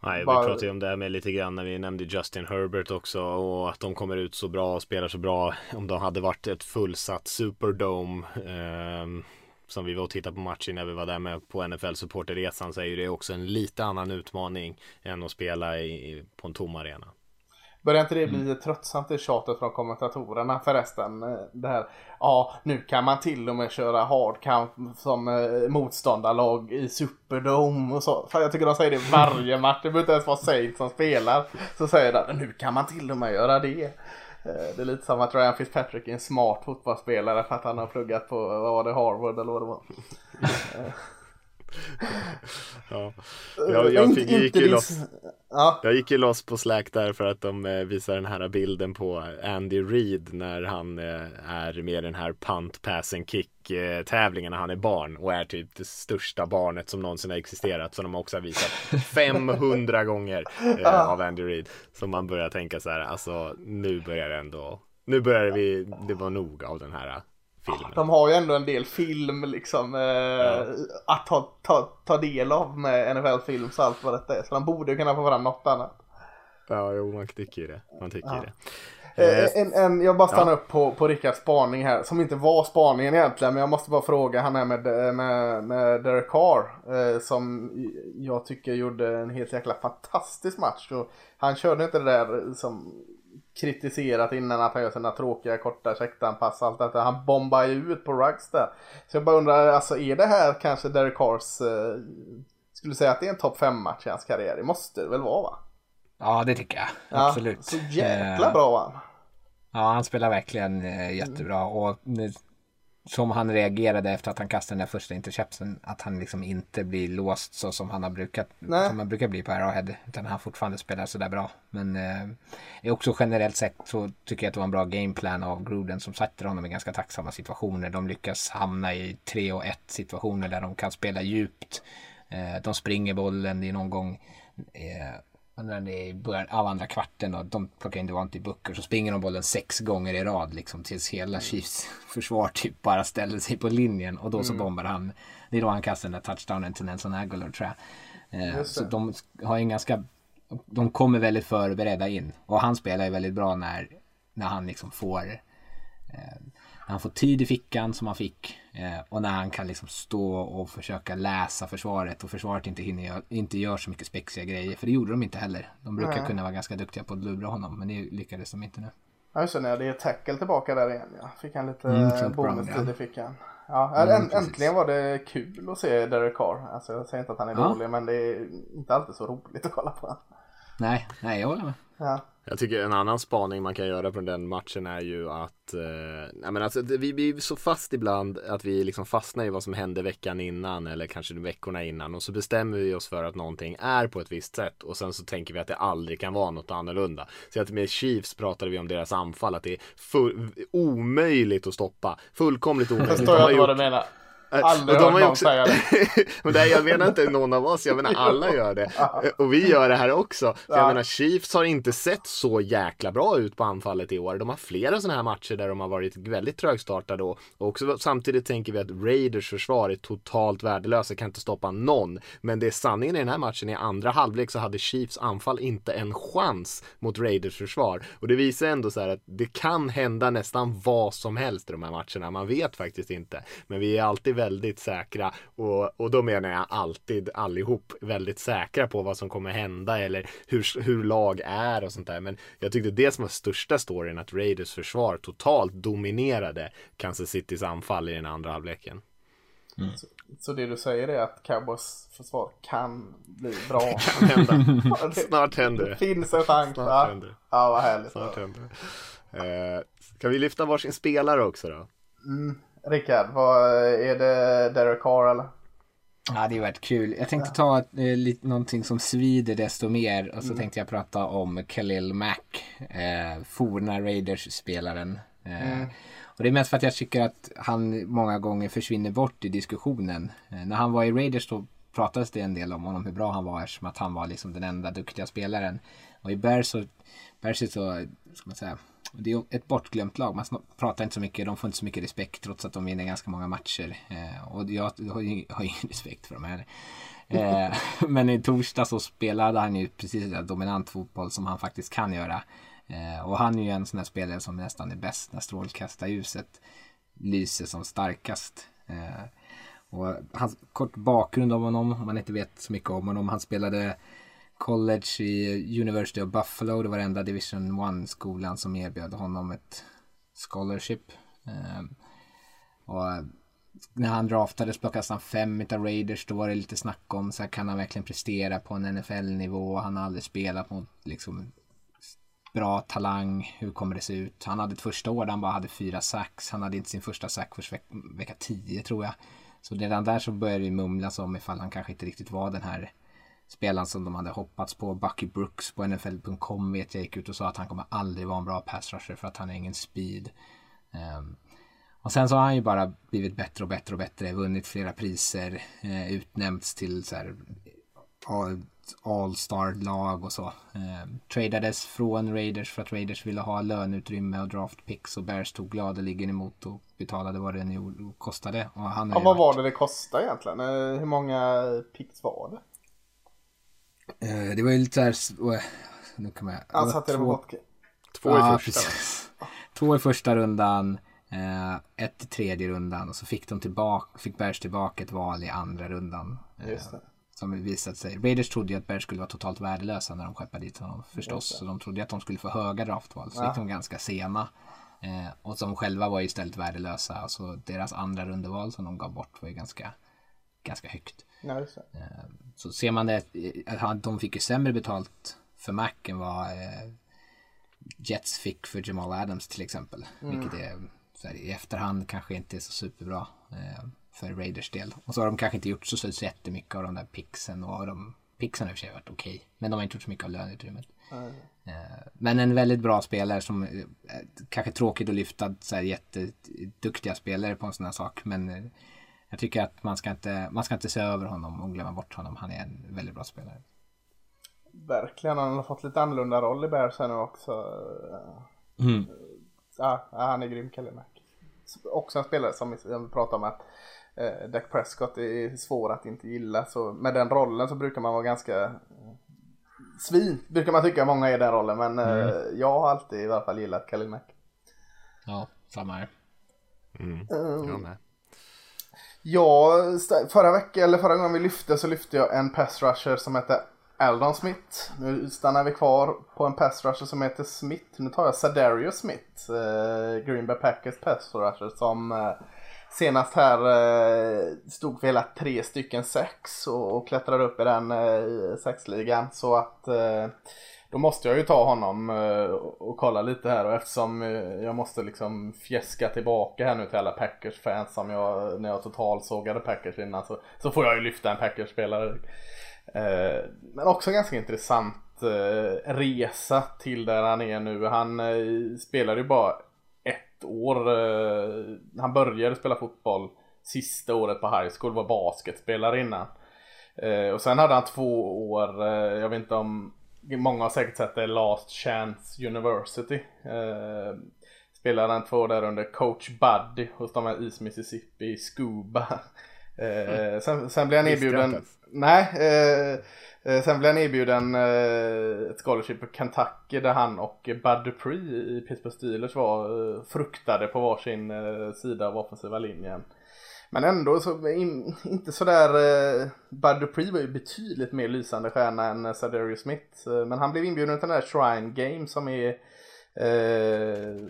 Nej, vi Bara- pratade ju om det här med lite grann när vi nämnde Justin Herbert också och att de kommer ut så bra och spelar så bra. Om de hade varit ett fullsatt Superdome ehm, som vi var och tittade på matchen när vi var där med på NFL supporterresan så är ju det också en lite annan utmaning än att spela i, på en tom arena. Börjar inte det bli lite tröttsamt det tjatet från kommentatorerna förresten? eh, Det här, ja nu kan man till och med köra hardcamp som eh, motståndarlag i Superdome och så. För jag tycker de säger det varje match. Det behöver inte ens vara Saints som spelar. Så säger de, nu kan man till och med göra det. Eh, Det är lite som att Ryan Fitzpatrick är en smart fotbollsspelare för att han har pluggat på, vad var det, Harvard eller vad det var. Ja. Jag, jag Inte- fick, gick ju loss. Ja, Jag gick ju loss på Slack där för att de eh, visar den här bilden på Andy Reid när han eh, är med i den här punt, pass and kick eh, tävlingen när han är barn och är typ det största barnet som någonsin har existerat som de också har visat 500 gånger eh, av Andy Reid. Så man börjar tänka så här, alltså nu börjar det ändå, nu börjar vi, det var nog av den här eh, filmen. de har ju ändå en del film liksom eh, att ta, ta, ta del av med NFL-film så allt vad detta är. Så de borde ju kunna få fram något annat. Ja, jo, man tycker ju det. Man tycker ju det. Eh, Eh, en, en, jag bara stannar ja. upp på, på Rickards spaning här, som inte var spaningen egentligen, men jag måste bara fråga han här med, med, med Derek Carr, eh, som jag tycker gjorde en helt jäkla fantastisk match. Och han körde inte det där som kritiserat innan att han gör sina tråkiga korta checkanpass allt detta. Han bombar ju ut på Rugs där. Så jag bara undrar, alltså är det här kanske Derek Carrs, eh, skulle säga att det är en topp 5 match i hans karriär? Det måste det väl vara va? Ja, det tycker jag. Ja, Absolut. Så jäkla Eh, bra var han. Ja, han spelar verkligen eh, jättebra. Och nu- som han reagerade efter att han kastade den där första interceptionen. Att han liksom inte blir låst så som han har brukat, Nej. som han brukar bli på Arrowhead. Utan han fortfarande spelar sådär bra. Men eh, också generellt sett så tycker jag att det var en bra gameplan av Gruden som sätter honom i ganska tacksamma situationer. De lyckas hamna i 3 och 1 situationer där de kan spela djupt. Eh, de springer bollen, är någon gång eh, när det är i början av andra kvarten och de plockar in Devontae Booker så springer de bollen sex gånger i rad liksom tills hela Chiefs försvar typ bara ställer sig på linjen. Och då så bombar han. Det är då han kastar den där touchdownen till Nelson Aguilar tror jag. Eh, så de har en ganska, de kommer väldigt förberedda in. Och han spelar ju väldigt bra när, när han liksom får eh, när han får tid i fickan som han fick eh, och när han kan liksom stå och försöka läsa försvaret och försvaret inte hinner inte gör så mycket spexiga grejer för det gjorde de inte heller. De brukar Nej. kunna vara ganska duktiga på att lura honom men det lyckades de inte nu. Ja det, nej, det är tackle tillbaka där igen ja. Fick han lite Mm, mm, Brown, bonustid i fickan. Ja, Mm, änt- precis. äntligen var det kul att se Derek Carr. Alltså jag säger inte att han är Ja. dålig men det är inte alltid så roligt att kolla på. Nej, nej jag håller med. Ja. Jag tycker en annan spaning man kan göra från den matchen är ju att eh, men alltså, vi blir så fast ibland att vi liksom fastnar i vad som hände veckan innan eller kanske veckorna innan och så bestämmer vi oss för att någonting är på ett visst sätt och sen så tänker vi att det aldrig kan vara något annorlunda. Så att med Chiefs pratade vi om deras anfall att det är full, omöjligt att stoppa. Fullkomligt omöjligt. Jag förstår inte vad du menar. Aldrig de hört någon också... säga det. men det här, jag menar inte någon av oss, jag menar alla gör det. Och vi gör det här också. För jag Ja. menar Chiefs har inte sett så jäkla bra ut på anfallet i år. De har flera sådana här matcher där de har varit väldigt trögstartade och, och också samtidigt tänker vi att Raiders försvar är totalt värdelösa, kan inte stoppa någon. Men det är sanningen i den här matchen, i andra halvlek så hade Chiefs anfall inte en chans mot Raiders försvar. Och det visar ändå så här att det kan hända nästan vad som helst i de här matcherna. Man vet faktiskt inte. Men vi är alltid väldigt säkra och, och då menar jag alltid allihop väldigt säkra på vad som kommer hända eller hur, hur lag är och sånt där. Men jag tyckte det som var största storyn att Raiders försvar totalt dominerade Kansas Citys anfall i den andra halvleken. Så det du säger är att Cowboys försvar kan bli bra. Hända. Snart händer Det det. finns en chans. Snart Ja, händer det. ja vad härligt. Snart händer det. Eh, ska vi lyfta varsin spelare också då? Rickard, vad är det Derek Carr eller? Ja, det har varit kul. Jag tänkte ta eh, lite, någonting som svider desto mer och så tänkte jag prata om Khalil Mack, eh, forna Raiders-spelaren. Eh, Och det är mest för att jag tycker att han många gånger försvinner bort i diskussionen. Eh, när han var i Raiders då pratades det en del om honom, hur bra han var eftersom att han var liksom den enda duktiga spelaren. Och i Bears så, Bears är så, ska man säga, det är ett bortglömt lag. Man pratar inte så mycket, de får inte så mycket respekt trots att de vinner ganska många matcher. Eh, och jag har ju har ju ingen respekt för dem här. Eh, men i torsdag så spelade han ju precis den dominant fotboll som han faktiskt kan göra. Eh, och han är ju en sån här spelare som nästan är bäst när strålkastarljuset lyser som starkast. Eh, och hans kort bakgrund om honom, om man inte vet så mycket om honom. Han spelade college i University of Buffalo. Det var den enda Division 1-skolan som erbjöd honom ett scholarship. Eh, och när han draftades plockades han fem utav Raiders. Då var det lite snack om så här, kan han verkligen prestera på en NFL-nivå. Han har aldrig spelat mot liksom bra talang. Hur kommer det se ut? Han hade ett första år där han bara hade fyra sax Han hade inte sin första sack förrän veck- vecka 10 tror jag. Så redan där så började det mumlas om ifall han kanske inte riktigt var den här spelaren som de hade hoppats på. Bucky Brooks på NFL.com vet jag gick ut och sa att han kommer aldrig vara en bra pass rusher för att han har ingen speed. Ehm, och sen så har han ju bara blivit bättre och bättre och bättre, vunnit flera priser, eh, utnämnts till så här all- all-star-lag och så. Eh, tradades från Raiders för att Raiders ville ha löneutrymme och draft picks och Bears tog gladeligen emot och betalade vad det nu kostade. Och han Ja, vad varit- var det det kostade egentligen? Eh, Hur många picks var det? Eh, det var ju lite så här... s- eh, Nu man... det Han satte det på två- vodka. Två i Ja, första. precis. Två i första rundan, eh, ett i tredje rundan och så fick de tillbaka, fick Bears tillbaka ett val i andra rundan. Just det. Som visat sig. Raiders trodde ju att Bears skulle vara totalt värdelösa när de skeppade dit honom förstås. Så de trodde att de skulle få höga draftval. Så fick de ganska sena. Och som själva var istället värdelösa. Alltså deras andra rundeval som de gav bort var ju ganska, ganska högt. Ja. Så ser man det, att han- de fick ju sämre betalt för Mac än vad eh, Jets fick för Jamal Adams till exempel. Vilket är här, i efterhand kanske inte är så superbra eh, för Raiders del. Och så har de kanske inte gjort så, så jättemycket av de där pixen och de pixen i och för sig varit okej. Men de har inte gjort så mycket av löneutrymmet. Eh, Men en väldigt bra spelare som eh, kanske tråkigt att lyfta så här jätteduktiga spelare på en sån här sak. Men eh, jag tycker att man ska inte, man ska inte se över honom och glömma bort honom. Han är en väldigt bra spelare. Verkligen, han har fått lite annorlunda roll i Bears här nu också. Mm. Ja, han är grym Kalle Mac. Också en spelare som vi pratar om att eh, Dak Prescott är svår att inte gilla. Så med den rollen så brukar man vara ganska eh, svin, brukar man tycka många är den rollen. Men eh, jag har alltid i alla fall gillat Kalle Mac. Ja, samma här. Mm. Jag med. Ja, förra veckan, eller förra gången vi lyfte så lyfte jag en pass rusher som hette Aldon Smith. Nu stannar vi kvar på en pass rusher som heter Smith. Nu tar jag Sadario Smith, eh, Green Bay Packers pass rusher som eh, senast här eh, stod för hela tre stycken sex och, och klättrade upp i den eh, sexligan. Så att eh, då måste jag ju ta honom eh, och kolla lite här och eftersom eh, jag måste liksom fjäska tillbaka här nu till alla Packers-fans som jag, när jag totalsågade Packers innan så, så får jag ju lyfta en Packers-spelare. Eh, men också ganska intressant resa till där han är nu. Han spelade ju bara ett år. Han började spela fotboll sista året på high school, var basketspelare innan. Och sen hade han två år, jag vet inte om Många har säkert sett det, Last Chance University. Eh, spelade han två där under coach Buddy hos de här East Mississippi Scuba. Eh, sen, sen blev han erbjuden, nej, eh, eh, sen blev han erbjuden eh, ett scholarship på Kentucky där han och Bud Dupree i Pittsburgh Steelers var eh, fruktade på varsin eh, sida av offensiva linjen. Men ändå så in, inte sådär, eh, Bud Dupree var ju betydligt mer lysande stjärna än eh, Sadarius Smith. Eh, men han blev inbjuden till den där Shrine Game som är eh,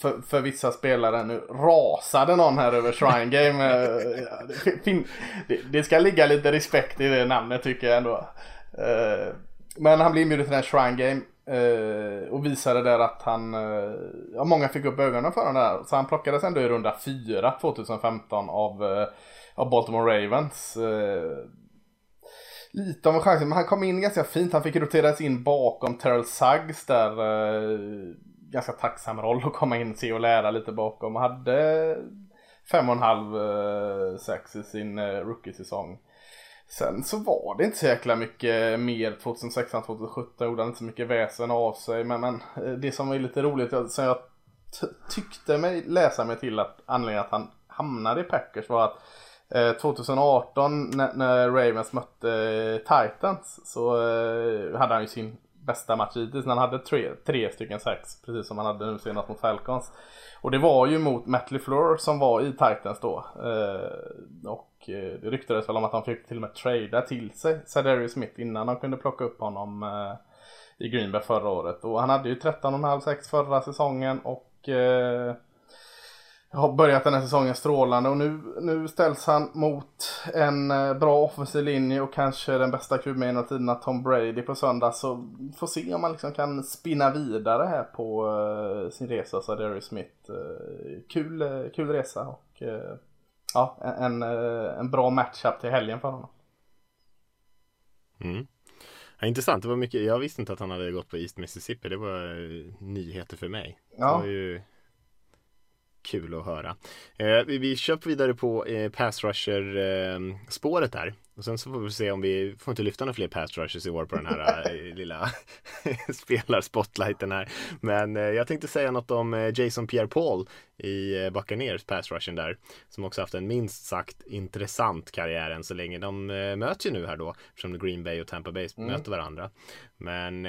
för, för, vissa spelare nu rasade någon här över Shrine Game. Eh, det, det, ska ligga lite respekt i det namnet tycker jag ändå. Eh, men han blev inbjuden till den Shrine Game Eh, och visade där att han, eh, ja många fick upp ögonen för honom där. Så han plockades ändå i runda 4 2015 av, eh, av Baltimore Ravens. Eh, lite av en chans, men han kom in ganska fint. Han fick roteras in bakom Terrell Suggs där. Eh, ganska tacksam roll att komma in, se och lära lite bakom. Hade fem och en halv eh, sex i sin eh, rookie-säsong. Sen så var det inte så jäkla mycket mer 2016-2017. Gjorde han inte så mycket väsen av sig. Men, men eh, det som var lite roligt, som jag tyckte mig läsa mig till att anledningen att han hamnade i Packers var att eh, 2018 när, när, Ravens mötte eh, Titans så eh, hade han ju sin bästa match hittills när han hade tre, tre stycken sex. Precis som han hade nu senast mot Falcons. Och det var ju mot Matt LeFleur som var i Titans då. Eh, och Eh, det ryktades väl om att han fick till och med trada till sig Sadarius Smith innan de kunde plocka upp honom eh, i Green Bay förra året. Och han hade ju 13,5-6 förra säsongen och eh, har börjat den här säsongen strålande och nu, nu ställs han mot en eh, bra offensiv linje och kanske den bästa QB genom tiderna Tom Brady på söndag. Så får se om man liksom kan spinna vidare här på sin resa Sadarius Smith. Kul, kul resa och ja, en, eh, en bra matchup till helgen för honom. Mm. Ja, intressant, det var mycket, jag visste inte att han hade gått på East Mississippi, det var eh, nyheter för mig. Ja. Det var ju kul att höra. Eh, vi, vi kör vidare på eh, pass rusher eh, spåret där. Och sen så får vi se om vi får inte lyfta några fler pass rushers i år på den här eh, lilla spelarspotlighten här. Men eh, jag tänkte säga något om eh, Jason Pierre-Paul i Buccaneers pass rushen där. Som också haft en minst sagt intressant karriär än så länge. De möts ju nu här då eftersom Green Bay och Tampa Bay mm. möter varandra. Men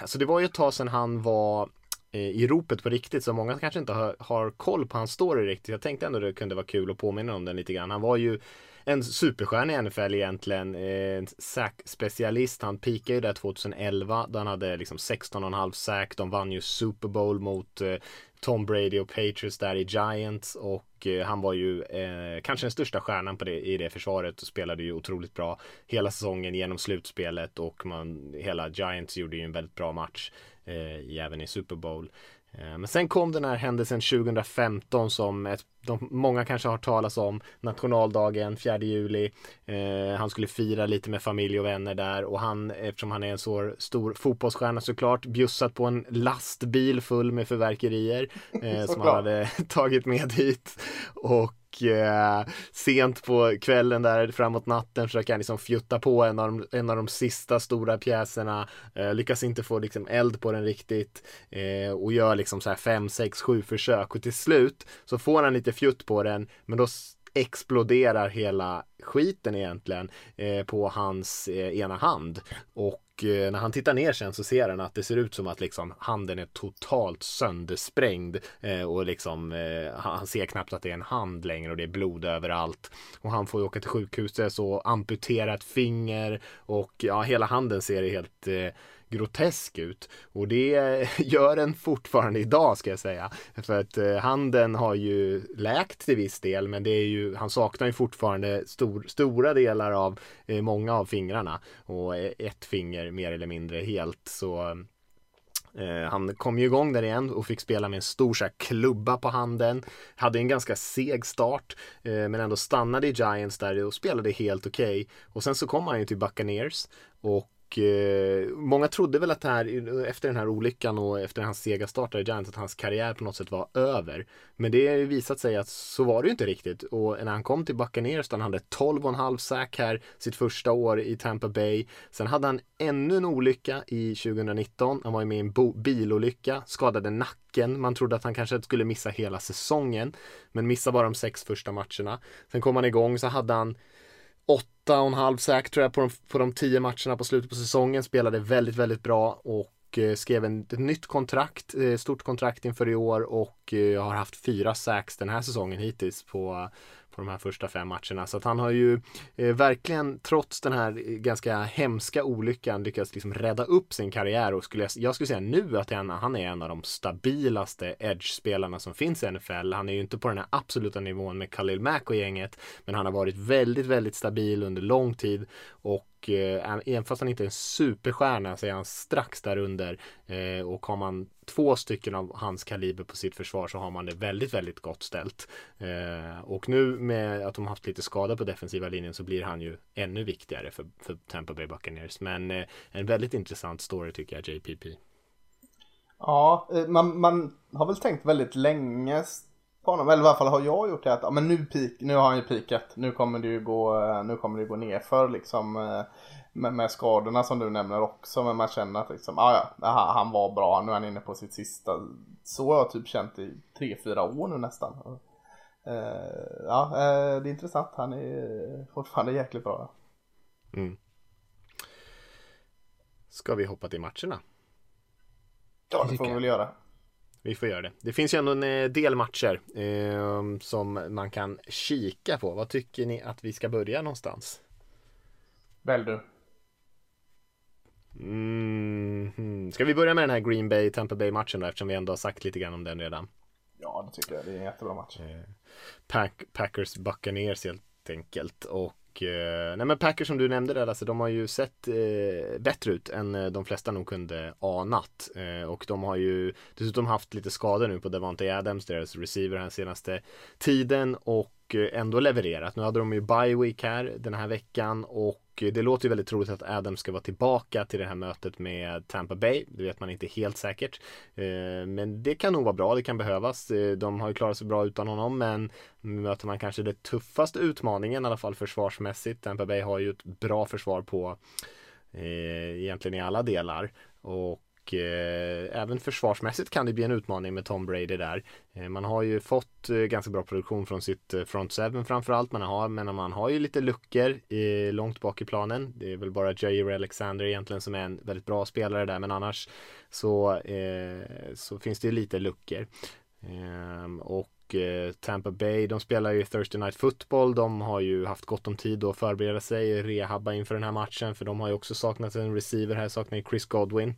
alltså det var ju ett tag sedan han var i ropet på riktigt så många kanske inte har, har koll på hans story riktigt. Jag tänkte ändå det kunde vara kul att påminna om den lite grann. Han var ju en superstjärna i NFL egentligen. Eh, en sack-specialist. Han peakade ju där 2011 då han hade liksom 16,5 sack. De vann ju Super Bowl mot eh, Tom Brady och Patriots där i Giants och eh, han var ju eh, kanske den största stjärnan på det, i det försvaret och spelade ju otroligt bra hela säsongen genom slutspelet och man, hela Giants gjorde ju en väldigt bra match eh, även i Super Bowl. Eh, men sen kom den här händelsen 2015 som ett, de, många kanske har talas om. Nationaldagen 4 juli. Eh, han skulle fira lite med familj och vänner där och han, eftersom han är en så stor fotbollsstjärna såklart, bjussat på en lastbil full med förverkerier eh, som han hade tagit med hit. Och eh, sent på kvällen där framåt natten försöker han liksom fjutta på en av de, en av de sista stora pjäserna. Eh, lyckas inte få liksom eld på den riktigt eh, och gör liksom så här fem, sex, sju försök och till slut så får han lite fjutt på den men då exploderar hela skiten egentligen eh, på hans eh, ena hand och och eh, när han tittar ner sen så ser han att det ser ut som att liksom handen är totalt söndersprängd eh, och liksom eh, han ser knappt att det är en hand längre och det är blod överallt. Och han får ju åka till sjukhuset och amputera ett finger och ja, hela handen ser helt eh, grotesk ut. Och det gör den fortfarande idag ska jag säga. För att eh, handen har ju läkt till viss del men det är ju, han saknar ju fortfarande stor, stora delar av eh, många av fingrarna. Och eh, ett finger mer eller mindre helt. Så han kom ju igång där igen och fick spela med en stor så här, klubba på handen. Hade en ganska seg start men ändå stannade i Giants där och spelade helt okej. Okay. Och sen så kom han ju till Buccaneers och eh, många trodde väl att det här, efter den här olyckan och efter hans sega start i Giants, att hans karriär på något sätt var över. Men det har ju visat sig att så var det ju inte riktigt. Och när han kom till Buccaneers, han hade 12,5 sack här sitt första år i Tampa Bay. Sen hade han ännu en olycka i 2019. Han var ju med i en bilolycka, skadade nacken. Man trodde att han kanske skulle missa hela säsongen. Men missade bara de sex första matcherna. Sen kom han igång, så hade han åtta och en halv säk tror jag på de, på de tio matcherna på slutet på säsongen. Spelade väldigt, väldigt bra och eh, skrev en, ett nytt kontrakt, eh, stort kontrakt inför i år och eh, har haft fyra sax den här säsongen hittills på, på de här första fem matcherna. Så att han har ju eh, verkligen trots den här eh, ganska hemska olyckan lyckats liksom rädda upp sin karriär och skulle jag, skulle säga nu att han, är en av de stabilaste edge-spelarna som finns i NFL. Han är ju inte på den här absoluta nivån med Khalil Mack och gänget men han har varit väldigt, väldigt stabil under lång tid och eh, och även fast han inte är en superstjärna så är han strax där under eh, och har man två stycken av hans kaliber på sitt försvar så har man det väldigt, väldigt gott ställt. Eh, och nu med att de haft lite skada på defensiva linjen så blir han ju ännu viktigare för, för Tampa Bay Buccaneers. Men eh, en väldigt intressant story tycker jag, JPP. Ja, eh, man, man har väl tänkt väldigt länge på honom, eller i alla fall har jag gjort det att ja, men nu, peak, nu har han ju pikat, nu kommer det ju gå, eh, nu kommer det gå ner för liksom eh, med, med skadorna som du nämner också, men man känner att liksom, ah, ja, han var bra, nu är han inne på sitt sista, så har jag typ känt i tre, fyra år nu nästan. Uh, ja, uh, det är intressant, han är fortfarande jäkligt bra. Mm. Ska vi hoppa till matcherna? Ja, det får vi väl göra. Vi får göra det. Det finns ju ändå en eh, del matcher eh, som man kan kika på. Vad tycker ni att vi ska börja någonstans? Välj du. Mm, hmm. Ska vi börja med den här Green Bay Tampa Bay matchen då eftersom vi ändå har sagt lite grann om den redan? Ja, det tycker jag. Det är en jättebra match. Eh, Pack, Packers Buccaneers helt enkelt och eh, nej men Packers som du nämnde där alltså, de har ju sett eh, bättre ut än eh, de flesta nog kunde anat. Eh, och de har ju dessutom haft lite skador nu på Devante Adams, deras receiver den senaste tiden och eh, ändå levererat. Nu hade de ju bye week här den här veckan och det låter ju väldigt troligt att Adams ska vara tillbaka till det här mötet med Tampa Bay. Det vet man inte helt säkert. Eh, men det kan nog vara bra, det kan behövas. Eh, de har ju klarat sig bra utan honom men möter man kanske den tuffaste utmaningen i alla fall försvarsmässigt. Tampa Bay har ju ett bra försvar på eh, egentligen i alla delar. Och och eh, även försvarsmässigt kan det bli en utmaning med Tom Brady där. Eh, man har ju fått eh, ganska bra produktion från sitt eh, front seven framförallt. Man har, men man har ju lite luckor eh, långt bak i planen. Det är väl bara Jair Alexander egentligen som är en väldigt bra spelare där men annars så, eh, så finns det ju lite luckor. Ehm, och eh, Tampa Bay, de spelar ju Thursday Night Football. De har ju haft gott om tid att förbereda sig, rehabba inför den här matchen. För de har ju också saknat en receiver här, saknar ju Chris Godwin.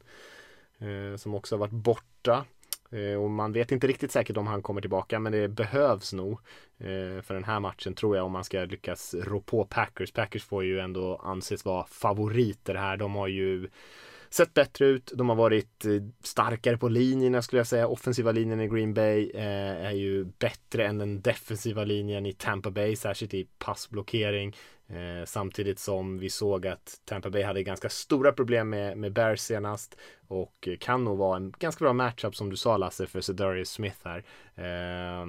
Eh, som också har varit borta. Eh, och man vet inte riktigt säkert om han kommer tillbaka men det behövs nog eh, för den här matchen tror jag om man ska lyckas rå på Packers. Packers får ju ändå anses vara favoriter här. De har ju sett bättre ut. De har varit starkare på linjerna skulle jag säga. Offensiva linjen i Green Bay är ju bättre än den defensiva linjen i Tampa Bay, särskilt i passblockering. Eh, samtidigt som vi såg att Tampa Bay hade ganska stora problem med, med Bears senast och kan nog vara en ganska bra matchup som du sa Lasse för Sedarius Smith här. Eh,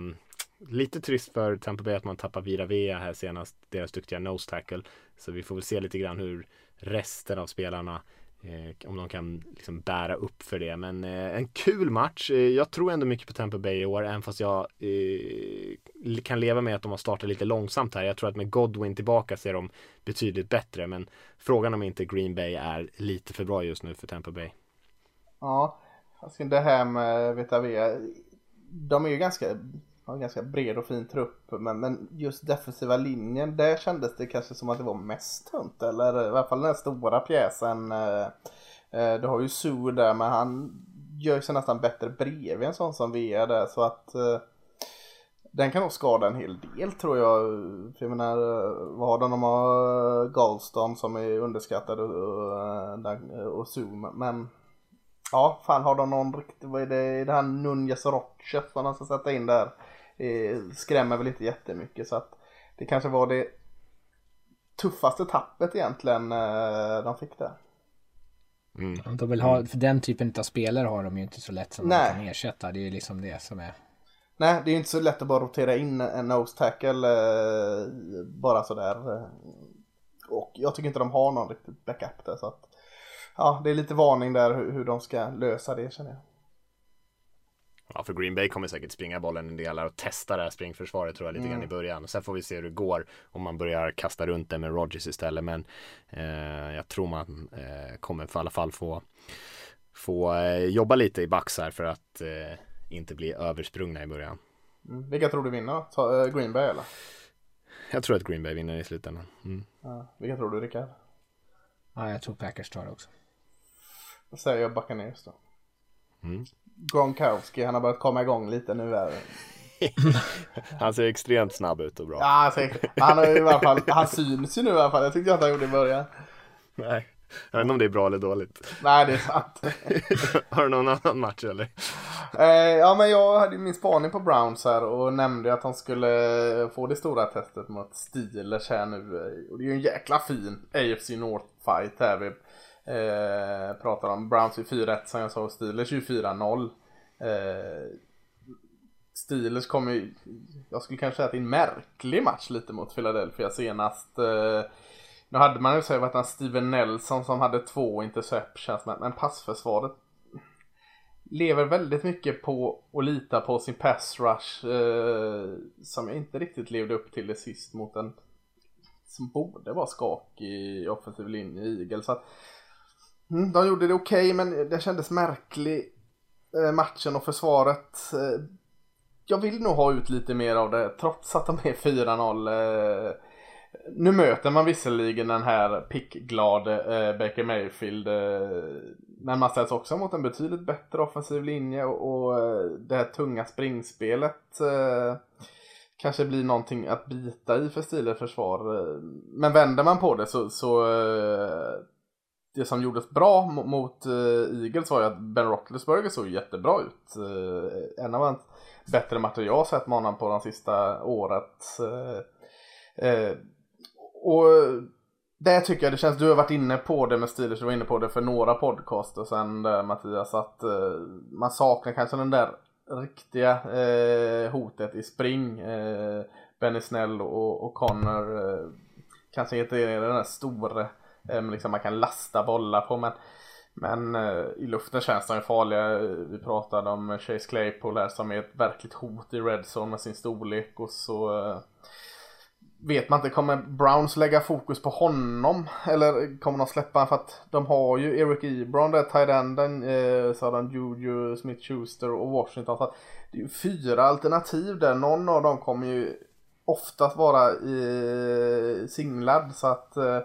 lite trist för Tampa Bay att man tappar Vira Vea här senast, deras duktiga nose tackle. Så vi får väl se lite grann hur resten av spelarna Eh, om de kan liksom bära upp för det. Men eh, en kul match. Eh, jag tror ändå mycket på Tampa Bay i år, även fast jag eh, kan leva med att de har startat lite långsamt här. Jag tror att med Godwin tillbaka ser de betydligt bättre. Men frågan om inte Green Bay är lite för bra just nu för Tampa Bay. Ja, alltså det här med eh, Vetavia. De är ju ganska har en ganska bred och fin trupp. Men, men just defensiva linjen, där kändes det kanske som att det var mest tunt. Eller i alla fall den här stora pjäsen. Eh, eh du har ju Sue där men han gör sig nästan bättre bredvid en sån som Vea där så att eh, den kan nog skada en hel del tror jag. För jag menar, eh, vad har de? De har eh, Galston som är underskattad och, och, och Zoom. Men ja, fan har de någon riktig... vad är det, är det här Nunez Roche som de ska sätta in där? Eh, skrämmer väl inte jättemycket så att det kanske var det tuffaste tappet egentligen eh, de fick där. Mm. De vill ha, för den typen av spelare har de ju inte så lätt som Nej. de kan ersätta. Det är ju liksom det som är. Nej, det är ju inte så lätt att bara rotera in en nose tackle eh, bara sådär. Och jag tycker inte de har någon riktigt backup där så att ja, det är lite varning där hur, hur de ska lösa det känner jag. Ja, för Green Bay kommer säkert springa bollen en del och testa det här springförsvaret tror jag lite mm. grann i början. Sen får vi se hur det går om man börjar kasta runt det med Rodgers istället. Men eh, jag tror man eh, kommer för alla fall få, få eh, jobba lite i backs här för att eh, inte bli översprungna i början. Mm. Vilka tror du vinner? Ta, eh, Green Bay eller? Jag tror att Green Bay vinner i slutändan. Mm. Ja, vilka tror du Rickard? Ja, jag tror Packers tar det också. Då säger jag Buccaneers då. Mm. Gronkowski, han har börjat komma igång lite nu här. han ser extremt snabb ut och bra. Ja, alltså, han, har i alla fall, han syns ju nu i alla fall. Jag tyckte inte han gjorde i början. Nej, jag vet inte om det är bra eller dåligt. Nej, det är sant. har du någon annan match eller? Eh, ja, men jag hade min spaning på Browns här och nämnde att han skulle få det stora testet mot Steelers här nu. Och det är ju en jäkla fin AFC North fight här. Eh, pratar om Browns är 4-1 som jag sa och Steelers är 4-0. Eh, Steelers kommer ju, jag skulle kanske säga att det är en märklig match lite mot Philadelphia senast. Eh, nu hade man ju så att Steven Nelson som hade två interceptions men passförsvaret lever väldigt mycket på att lita på sin pass rush eh, som jag inte riktigt levde upp till det sist mot en som borde vara skakig offensiv linje i Eagle. Så att, Mm, de gjorde det okej okay, men det kändes märklig eh, matchen och försvaret. Eh, jag vill nog ha ut lite mer av det trots att de är 4-0. Eh, nu möter man visserligen den här pickglade eh, Baker Mayfield. Eh, men man ställs också mot en betydligt bättre offensiv linje och, och det här tunga springspelet eh, kanske blir någonting att bita i för Steelers försvar. Men vänder man på det så, så det som gjordes bra mot uh, Eagles var ju att Ben Roethlisberger såg jättebra ut. Uh, en av hans bättre matcher jag har sett med honom på de sista året. Uh, eh, och det tycker jag det känns, du har varit inne på det med Steelers, du var inne på det för några podcaster sen där Mattias, att man saknar kanske den där riktiga hotet i spring. Benny Snell och, och Connor kanske inte är den där stora liksom man kan lasta bollar på men men eh, i luften känns de farliga. Vi pratade om Chase Claypool här som är ett verkligt hot i Redzone med sin storlek och så eh, vet man inte, kommer Browns lägga fokus på honom? Eller kommer de släppa honom för att de har ju Eric Ebron där, tight-enden, eh, så har de Juju, Smith-Schuster och Washington. Så det är ju fyra alternativ där, någon av dem kommer ju oftast vara i singlad så att eh,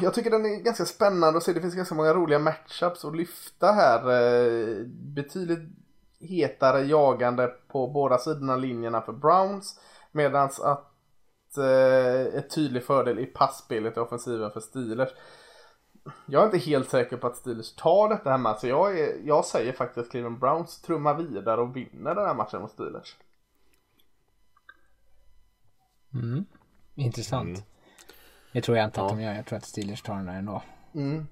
jag tycker den är ganska spännande att se. Det finns ganska många roliga matchups att lyfta här. Eh, betydligt hetare jagande på båda sidorna linjerna för Browns. Medan att eh, ett tydlig fördel i passspelet i offensiven för Steelers. Jag är inte helt säker på att Steelers tar detta hemma. Så jag, är, jag säger faktiskt att Cleveland Browns trummar vidare och vinner den här matchen mot Steelers. Mm. Intressant. Mm. Det tror jag inte ja. att de gör. Jag tror att Steelers tar den där ändå. Mm.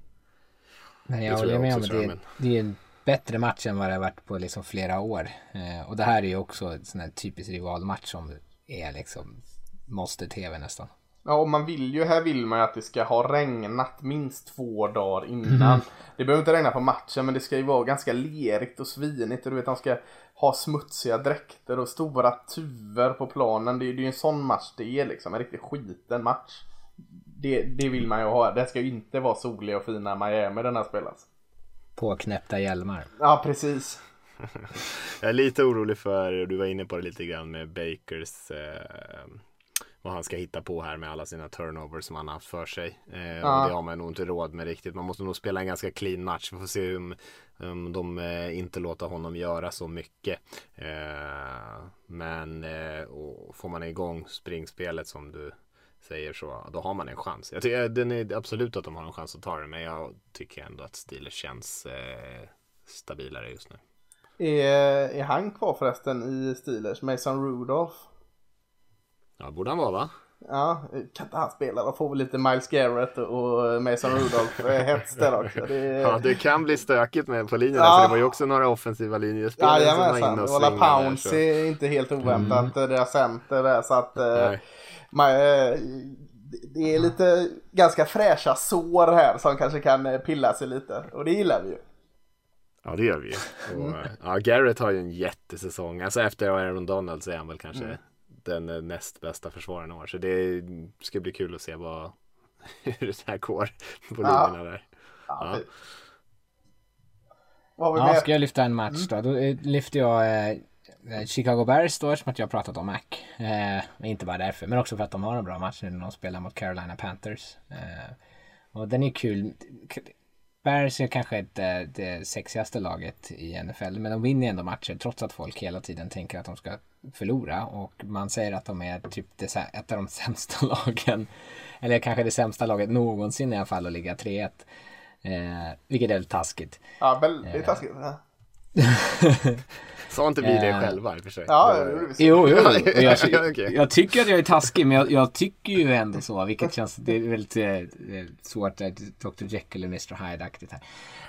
Men jag håller med om det, det är en bättre match än vad det har varit på liksom flera år. Eh, och det här är ju också en sån här typisk rivalmatch som är liksom måste tv nästan. Ja, och man vill ju, här vill man ju att det ska ha regnat minst två dagar innan. Mm. Det behöver inte regna på matchen, men det ska ju vara ganska lerigt och svinigt. Och du vet, de ska ha smutsiga dräkter och stora tuvor på planen. Det är ju en sån match det är liksom, en riktigt skiten match det, det vill man ju ha. Det ska ju inte vara soliga och fina Miami den här spelas. Påknäppta hjälmar. Ja, precis. jag är lite orolig för, du var inne på det lite grann med Bakers eh, vad han ska hitta på här med alla sina turnovers som han har haft för sig. Eh, Ja. Och det har man nog inte råd med riktigt. Man måste nog spela en ganska clean match. Vi får se om, om de eh, inte låter honom göra så mycket. Eh, men eh, och får man igång springspelet som du säger så, då har man en chans. Jag tycker den är absolut att de har en chans att ta det, men jag tycker ändå att Steelers känns eh, stabilare just nu. Är, är han kvar förresten i Steelers? Mason Rudolph? Ja, borde han vara va? Ja, kan inte han spela då? Får vi lite Miles Garrett och Mason Rudolph eh, hets där också. Det. Ja, det kan bli stökigt med på linjerna. Ja. Så det var ju också några offensiva linjespelare som var inne och Pounce så- är inte helt oväntat mm. deras center där så att eh, Nej. Man, eh, det är lite ganska fräscha sår här som kanske kan eh, pilla sig lite och det gillar vi ju. Ja, det gör vi ju. Och, ja, Garrett har ju en jättesäsong. Alltså efter Aaron Donald så är han väl kanske Mm. den eh, näst bästa försvararen i år. Så det ska bli kul att se vad, hur det här går på Ja. linjerna där. Ja, Ja. det- Vad har vi Ja, ska jag lyfta en match då? Då eh, lyfter jag eh, Chicago Bears då eftersom att jag har pratat om Mac. Eh, inte bara därför, men också för att de har en bra match nu när de spelar mot Carolina Panthers. Eh, och den är kul. Bears är kanske inte det sexigaste laget i NFL, men de vinner ändå matcher trots att folk hela tiden tänker att de ska förlora. Och man säger att de är typ det, ett av de sämsta lagen, eller kanske det sämsta laget någonsin i alla fall att ligga 3-1. Eh, vilket är taskigt. Ja, väldigt taskigt. Sa inte vi det Eh. själva i och för sig? ja. Jo, jo, jag, Okej. jag tycker att jag är taskig, men jag, jag tycker ju ändå så, vilket känns, det är väldigt eh, svårt, eh, Dr Jekyll och Mr Hyde-aktigt här.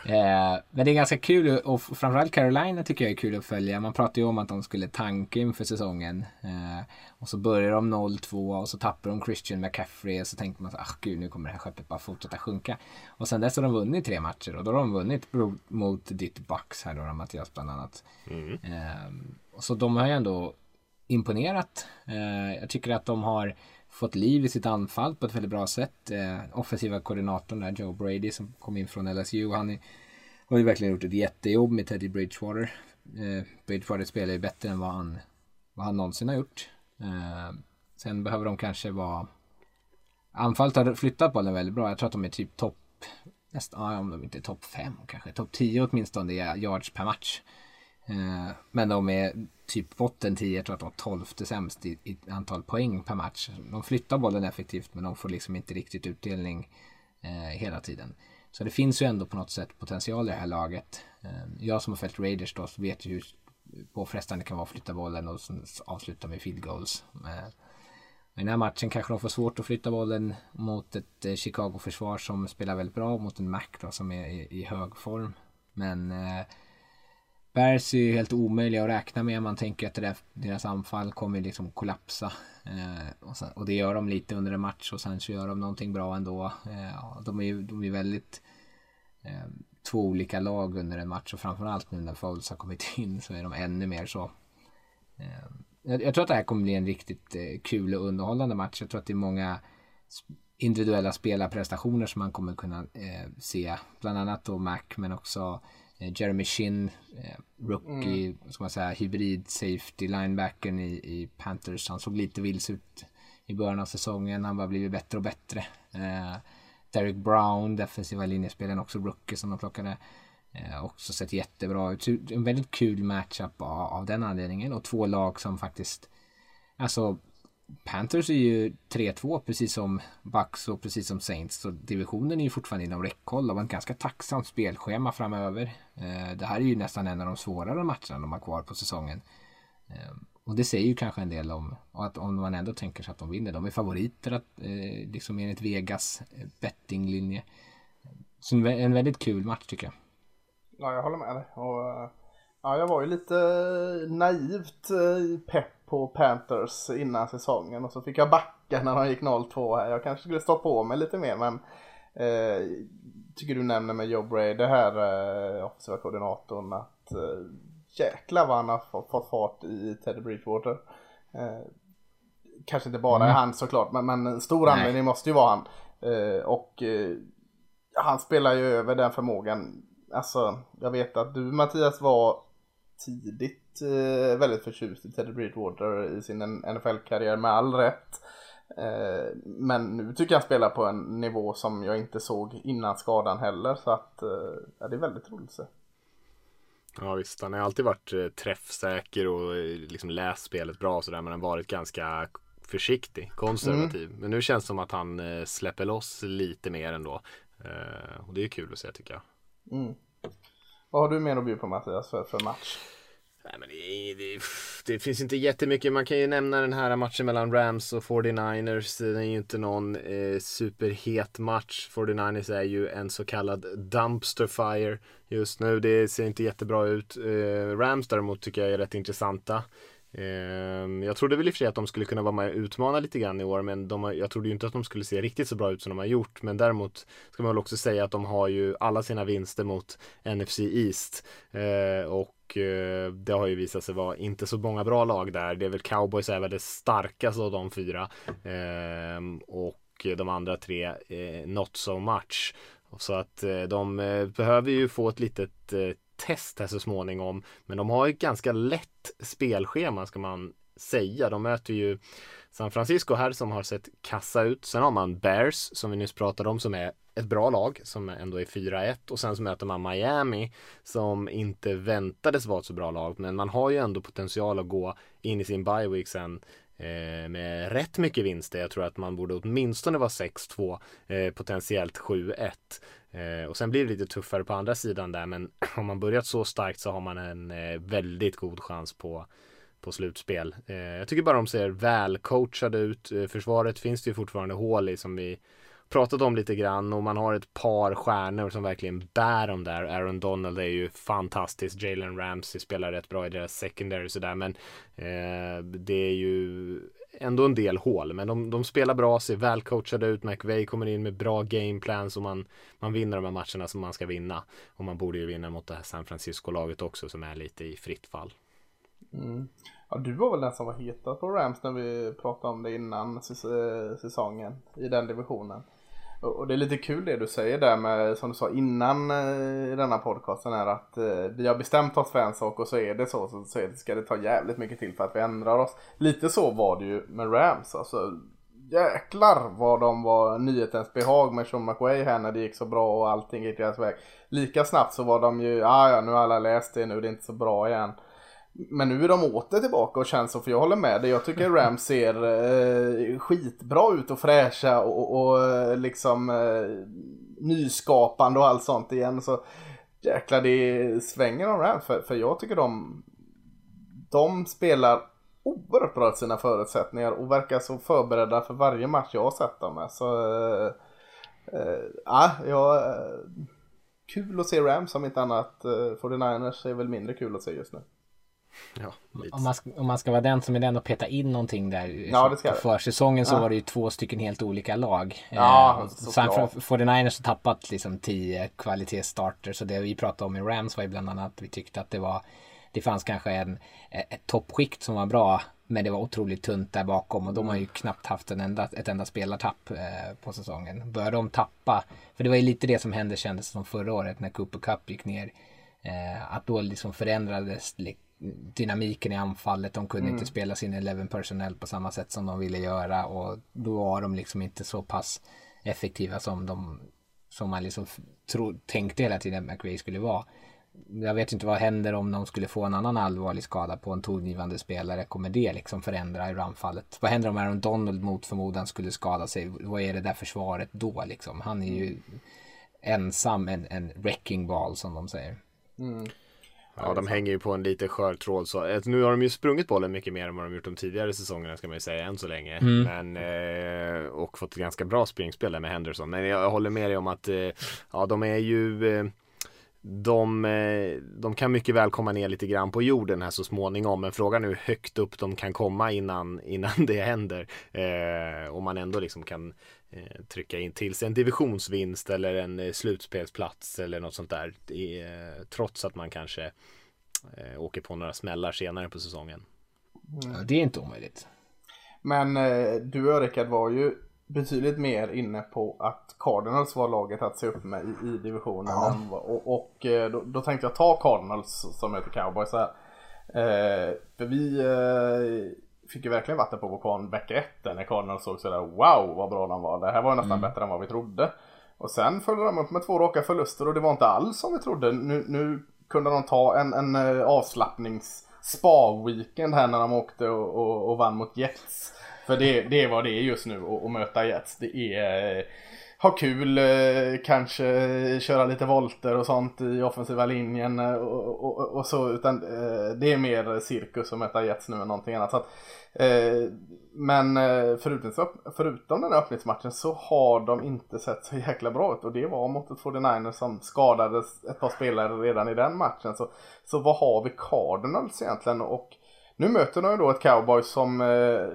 Eh, men det är ganska kul och framförallt Carolina tycker jag är kul att följa. Man pratade ju om att de skulle tanka inför säsongen. Eh, och så börjar de 0-2 och så tappar de Christian McCaffrey och så tänkte man så ah gud nu kommer det här skeppet bara fortsätta sjunka. Och sen dess har de vunnit tre matcher och då har de vunnit mot ditt Bucks här då, Mattias bland annat. Ehm, så de har ju ändå imponerat. Eh, jag tycker att de har fått liv i sitt anfall på ett väldigt bra sätt. Eh, offensiva koordinatorn där, Joe Brady som kom in från LSU, han är, har ju verkligen gjort ett jättejobb med Teddy Bridgewater. Eh, Bridgewater spelar ju bättre än vad han, vad han någonsin har gjort. Eh, sen behöver de kanske vara Anfallet har flyttat bollen väldigt bra. Jag tror att de är typ topp nästan, ja, om de inte är topp 5 kanske, topp 10 åtminstone i yards per match. Eh, men de är typ botten 10, jag tror att de är 12 sämst i, i antal poäng per match. De flyttar bollen effektivt men de får liksom inte riktigt utdelning eh, hela tiden. Så det finns ju ändå på något sätt potential i det här laget. Eh, jag som har följt Raiders då så vet ju hur påfrestande det kan vara att flytta bollen och avsluta med field goals. Eh, Men i den här matchen kanske de får svårt att flytta bollen mot ett eh, Chicago-försvar som spelar väldigt bra mot en Mac då, som är i, i hög form. Men eh, Bears är ju helt omöjliga att räkna med. Man tänker att det där, deras anfall kommer liksom kollapsa. Eh, och, sen, och det gör de lite under en match och sen så gör de någonting bra ändå. Eh, de är ju de är väldigt eh, två olika lag under en match och framförallt nu när Foles har kommit in så är de ännu mer så. Eh, jag, tror att det här kommer bli en riktigt eh, kul och underhållande match. Jag tror att det är många individuella spelarprestationer som man kommer kunna eh, se. Bland annat då Mac men också eh, Jeremy Shin, rookie, ska man säga, hybrid safety linebacken i, i Panthers. Han såg lite vilse ut i början av säsongen. Han har blivit bättre och bättre. Derek Brown, defensiva linjespelaren, också rookie som de plockade. Eh, också sett jättebra ut. Så En väldigt kul matchup av, av den anledningen. Och två lag som faktiskt, alltså Panthers är ju 3-2 precis som Bucks och precis som Saints. Så divisionen är ju fortfarande inom räckhåll och ett ganska tacksamt spelschema framöver. Eh, det här är ju nästan en av de svårare matcherna de har kvar på säsongen. Eh, och det säger ju kanske en del om att om man ändå tänker sig att de vinner. De är favoriter att, eh, liksom enligt Vegas eh, bettinglinje. Så en, en väldigt kul match tycker jag. Ja, jag håller med dig. Och, eh, ja, jag var ju lite naivt eh, pepp på Panthers innan säsongen och så fick jag backa när de gick 0-2 här. Jag kanske skulle stå på mig lite mer men eh, tycker du nämner med Joe Bray, det här eh, offensiva koordinatorn att eh, jäklar vad han har fått, fart i Teddy Bridgewater. Eh, kanske inte bara är han såklart men, men en stor Nej. anledning måste ju vara han. Eh, och eh, han spelar ju över den förmågan. Alltså, jag vet att du Mattias var tidigt eh, väldigt förtjust i Teddy Bridgewater i sin NFL-karriär med all rätt. Eh, men nu tycker jag han spelar på en nivå som jag inte såg innan skadan heller. Så att eh, ja, det är väldigt roligt att se. Ja visst, han har alltid varit eh, träffsäker och eh, liksom läst spelet bra och sådär men han har varit ganska försiktig, konservativ. Mm. Men nu känns det som att han eh, släpper loss lite mer ändå. Och det är kul att se tycker jag. Mm. Vad har du mer att bjuda på Mattias för, för match? Nej, men det, det, det, finns inte jättemycket. Man kan ju nämna den här matchen mellan Rams och 49ers. Den är ju inte någon eh, superhet match. 49ers är ju en så kallad dumpster fire just nu. Det ser inte jättebra ut. Eh, Rams däremot tycker jag är rätt intressanta. Ehm, jag trodde väl i och för sig att de skulle kunna vara med och utmana lite grann i år men de, jag trodde ju inte att de skulle se riktigt så bra ut som de har gjort. Men däremot ska man väl också säga att de har ju alla sina vinster mot NFC East. Ehm, och eh, det har ju visat sig vara inte så många bra lag där. Det är väl Cowboys är väl det starkaste av de fyra. Ehm, och de andra tre not so much. Så att eh, de eh, behöver ju få ett litet test här så småningom. Men de har ett ganska lätt spelschema ska man säga. De möter ju San Francisco här som har sett kassa ut. Sen har man Bears som vi nyss pratade om som är ett bra lag som ändå är 4-1 och sen så möter man Miami som inte väntades vara ett så bra lag men man har ju ändå potential att gå in i sin bye week sen eh, med rätt mycket vinster. Jag tror att man borde åtminstone vara 6-2 eh, potentiellt 7-1 Eh, och sen blir det lite tuffare på andra sidan där men om man börjat så starkt så har man en eh, väldigt god chans på, på slutspel. Eh, jag tycker bara de ser välcoachade ut. Eh, försvaret finns det ju fortfarande hål i som vi pratat om lite grann och man har ett par stjärnor som verkligen bär dem där. Aaron Donald är ju fantastisk. Jalen Ramsey spelar rätt bra i deras secondary sådär men eh, det är ju ändå en del hål, men de, de spelar bra, ser välcoachade ut. McVay kommer in med bra gameplans och man, man vinner de här matcherna som man ska vinna. Och man borde ju vinna mot det här San Francisco-laget också som är lite i fritt fall. Mm. Ja, du var väl den som var hetast på Rams när vi pratade om det innan eh, säsongen i den divisionen. Och det är lite kul det du säger där med, som du sa innan eh, i denna podcasten är att eh, vi har bestämt oss för en sak och så är det så, så, så ska det ta jävligt mycket till för att vi ändrar oss. Lite så var det ju med Rams alltså. Jäklar vad de var nyhetens behag med Sean McWay här när det gick så bra och allting gick deras väg. Lika snabbt så var de ju, ja ja nu har alla läst det, nu det är inte så bra igen. Men nu är de åter tillbaka och känns så, för jag håller med dig. Jag tycker Rams ser eh, skitbra ut och fräscha och, och eh, liksom eh, nyskapande och allt sånt igen. Så jäklar det svänger om Rams för, för jag tycker de, de spelar oerhört bra sina förutsättningar och verkar så förberedda för varje match jag har sett dem med. Så eh, eh ah, ja, jag... kul att se Rams om inte annat. 49ers är väl mindre kul att se just nu. Ja, om, man ska, om man ska vara den som är den och peta in någonting där. Ja, det ska på försäsongen så ja. var det ju två stycken helt olika lag. Ja, eh, San 49ers har tappat liksom tio kvalitetsstarter. Så det vi pratade om i Rams var ju bland annat att vi tyckte att det var det fanns kanske en, ett toppskikt som var bra men det var otroligt tunt där bakom och de har ju knappt haft en enda, ett enda spelartapp eh, på säsongen. Bör de tappa, för det var ju lite det som hände kändes som förra året när Cooper Cup gick ner. Eh, att då liksom förändrades dynamiken i anfallet. De kunde mm. inte spela sin 11 personnel på samma sätt som de ville göra och då var de liksom inte så pass effektiva som de som man liksom tro, tänkte hela tiden att McVay skulle vara. Jag vet inte vad händer om de skulle få en annan allvarlig skada på en tongivande spelare. Kommer det liksom förändra i anfallet? Vad händer om Aaron Donald mot förmodan skulle skada sig? Vad är det där försvaret då liksom? Han är ju ensam en, en wrecking ball som de säger. Mm. Ja, de hänger ju på en lite skör tråd så. Eh, nu har de ju sprungit bollen mycket mer än vad de gjort de tidigare säsongerna ska man ju säga än så länge. Mm. Men, eh, och fått ett ganska bra springspel där med Henderson. Men jag håller med dig om att eh, ja, de är ju de, de kan mycket väl komma ner lite grann på jorden här så småningom men frågan är hur högt upp de kan komma innan, innan det händer. Eh, om man ändå liksom kan eh, trycka in till sig en divisionsvinst eller en eh, slutspelsplats eller något sånt där. Eh, trots att man kanske eh, åker på några smällar senare på säsongen. Mm. Ja, det är inte omöjligt. Men du och Rickard var ju betydligt mer inne på att Cardinals var laget att se upp med i, i divisionen. Ja. Och, och då, då, tänkte jag ta Cardinals som heter Cowboys här. Eh, för vi fick ju verkligen vatten på kvarn vecka ett när Cardinals såg sådär wow vad bra de var. Det här var nästan Mm. bättre än vad vi trodde. Och sen följde de upp med två raka förluster och det var inte alls som vi trodde. Nu, nu kunde de ta en, en eh, avslappnings spa-weekend här när de åkte och, och, och vann mot Jets. För det, det är vad det är just nu att, möta Jets. Det är eh, ha kul, eh, kanske köra lite volter och sånt i offensiva linjen och, och, och så. Utan det är mer cirkus att möta Jets nu än någonting annat. Så att, Eh, men eh, förutom, förutom den här öppningsmatchen så har de inte sett så jäkla bra ut. Och det var mot ett 49ers som skadades ett par spelare redan i den matchen. Så, så vad har vi Cardinals egentligen? Och nu möter de ju då ett cowboy som eh,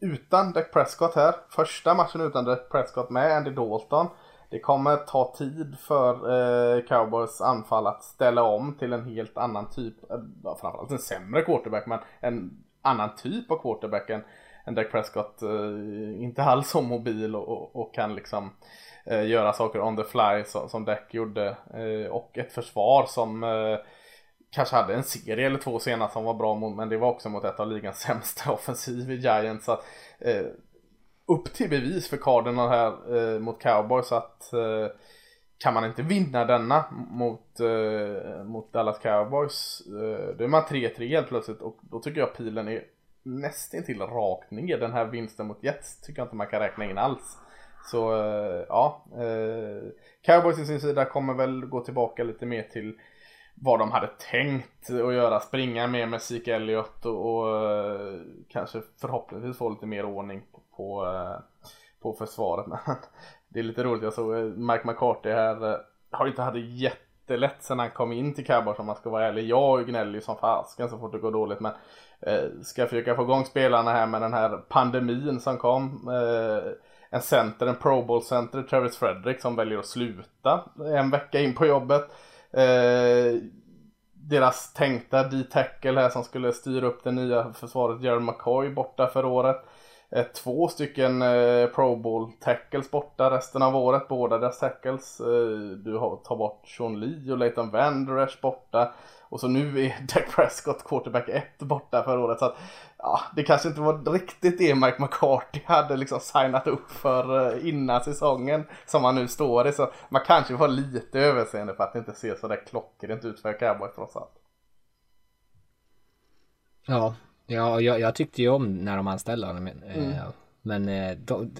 utan Dak Prescott här. Första matchen utan Dak Prescott med Andy Dalton. Det kommer ta tid för eh, Cowboys anfall att ställa om till en helt annan typ, eh, framförallt en sämre quarterback, men en annan typ av quarterback än, än Dak Prescott. Eh, inte alls så mobil och, och, och kan liksom eh, göra saker on the fly som, som Dak gjorde. Eh, och ett försvar som eh, kanske hade en serie eller två senast som var bra mot, men det var också mot ett av ligans sämsta offensiv i Giants. Så att, eh, upp till bevis för Cardinal här mot Cowboys så att kan man inte vinna denna mot, eh, mot Dallas Cowboys eh, då är man 3-3 helt plötsligt och då tycker jag pilen är nästintill rakt ner. Den här vinsten mot Jets tycker jag inte man kan räkna in alls. Så eh, ja, eh, Cowboys i sin sida kommer väl gå tillbaka lite mer till vad de hade tänkt att göra. Springa mer med Zeke Elliot och, och eh, kanske förhoppningsvis få lite mer ordning på, på, eh, på försvaret. Men det är lite roligt. Jag såg eh, Mike McCarthy här. Eh, har inte haft det jättelätt sen han kom in till Cowboys om man ska vara ärlig. Jag gnäller ju som fasken så fort det går dåligt. Men eh, ska försöka få igång spelarna här med den här pandemin som kom. Eh, en center, en Pro Bowl center, Travis Frederick som väljer att sluta en vecka in på jobbet. Eh, deras tänkta D-tackle här som skulle styra upp det nya försvaret, Jared McCoy borta för året. Eh, två stycken eh, Pro Bowl tackles borta resten av året, båda deras tackles. Eh, du har tar bort Sean Lee och Leighton Vanderesh borta. Och så nu är Dak Prescott quarterback 1 borta för året. Så att, ja, det kanske inte var riktigt det Mike McCarthy hade liksom signat upp för eh, innan säsongen som han nu står i. Så man kanske får lite överseende för att det inte ser så där klockrent ut för Cowboys trots allt. Ja, ja jag, jag tyckte ju om när de anställde honom. Mm. Eh, Men eh, de,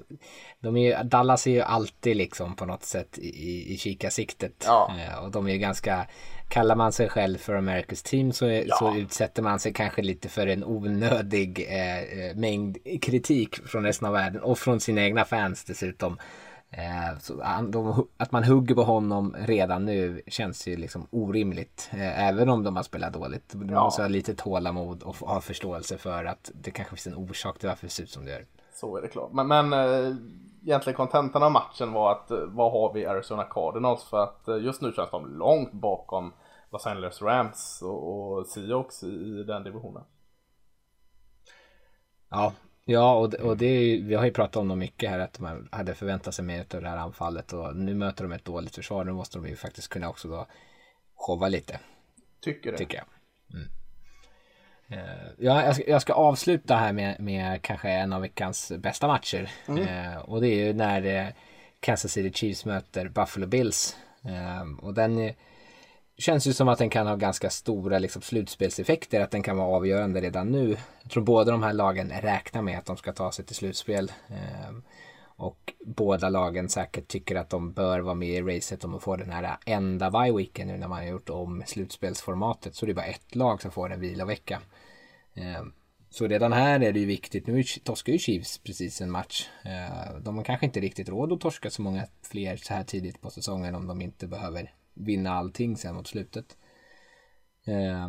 de är ju, Dallas är ju alltid liksom på något sätt i, i kikarsiktet. Ja. Eh, Och de är ju ganska, kallar man sig själv för America's team så, Ja. så utsätter man sig kanske lite för en onödig eh, mängd kritik från resten av världen och från sina egna fans dessutom. Eh, de, att man hugger på honom redan nu känns ju liksom orimligt. Eh, även om de har spelat dåligt. Ja. måste ha lite tålamod och ha förståelse för att det kanske finns en orsak till varför det ser ut som det gör. Så är det klart. Men, men eh, egentligen kontentan av matchen var att vad har vi Arizona Cardinals? För att just nu känns de långt bakom Los Angeles Rams och, och Seahawks i, i den divisionen. Ja, ja och, det- och det är vi har ju pratat om dem mycket här att man hade förväntat sig mer av det här anfallet och nu möter de ett dåligt försvar. Nu måste de ju faktiskt kunna också då showa lite, Tycker det. tycker jag. Mm. Eh, Ja, jag ska, jag ska avsluta här med, med kanske en av veckans bästa matcher. Eh, och det är ju när eh, Kansas City Chiefs möter Buffalo Bills. Eh, och den känns ju som att den kan ha ganska stora liksom, slutspelseffekter, att den kan vara avgörande redan nu. Jag tror båda de här lagen räknar med att de ska ta sig till slutspel. Ehm, och båda lagen säkert tycker att de bör vara med i racet om att få den här enda bye-weeken nu när man har gjort om slutspelsformatet. Så det är bara ett lag som får en vilovecka. Ehm, så redan här är det ju viktigt. Nu torskar ju Chiefs precis en match. Ehm, de har kanske inte riktigt råd att torska så många fler så här tidigt på säsongen om de inte behöver vinna allting sen mot slutet. Eh,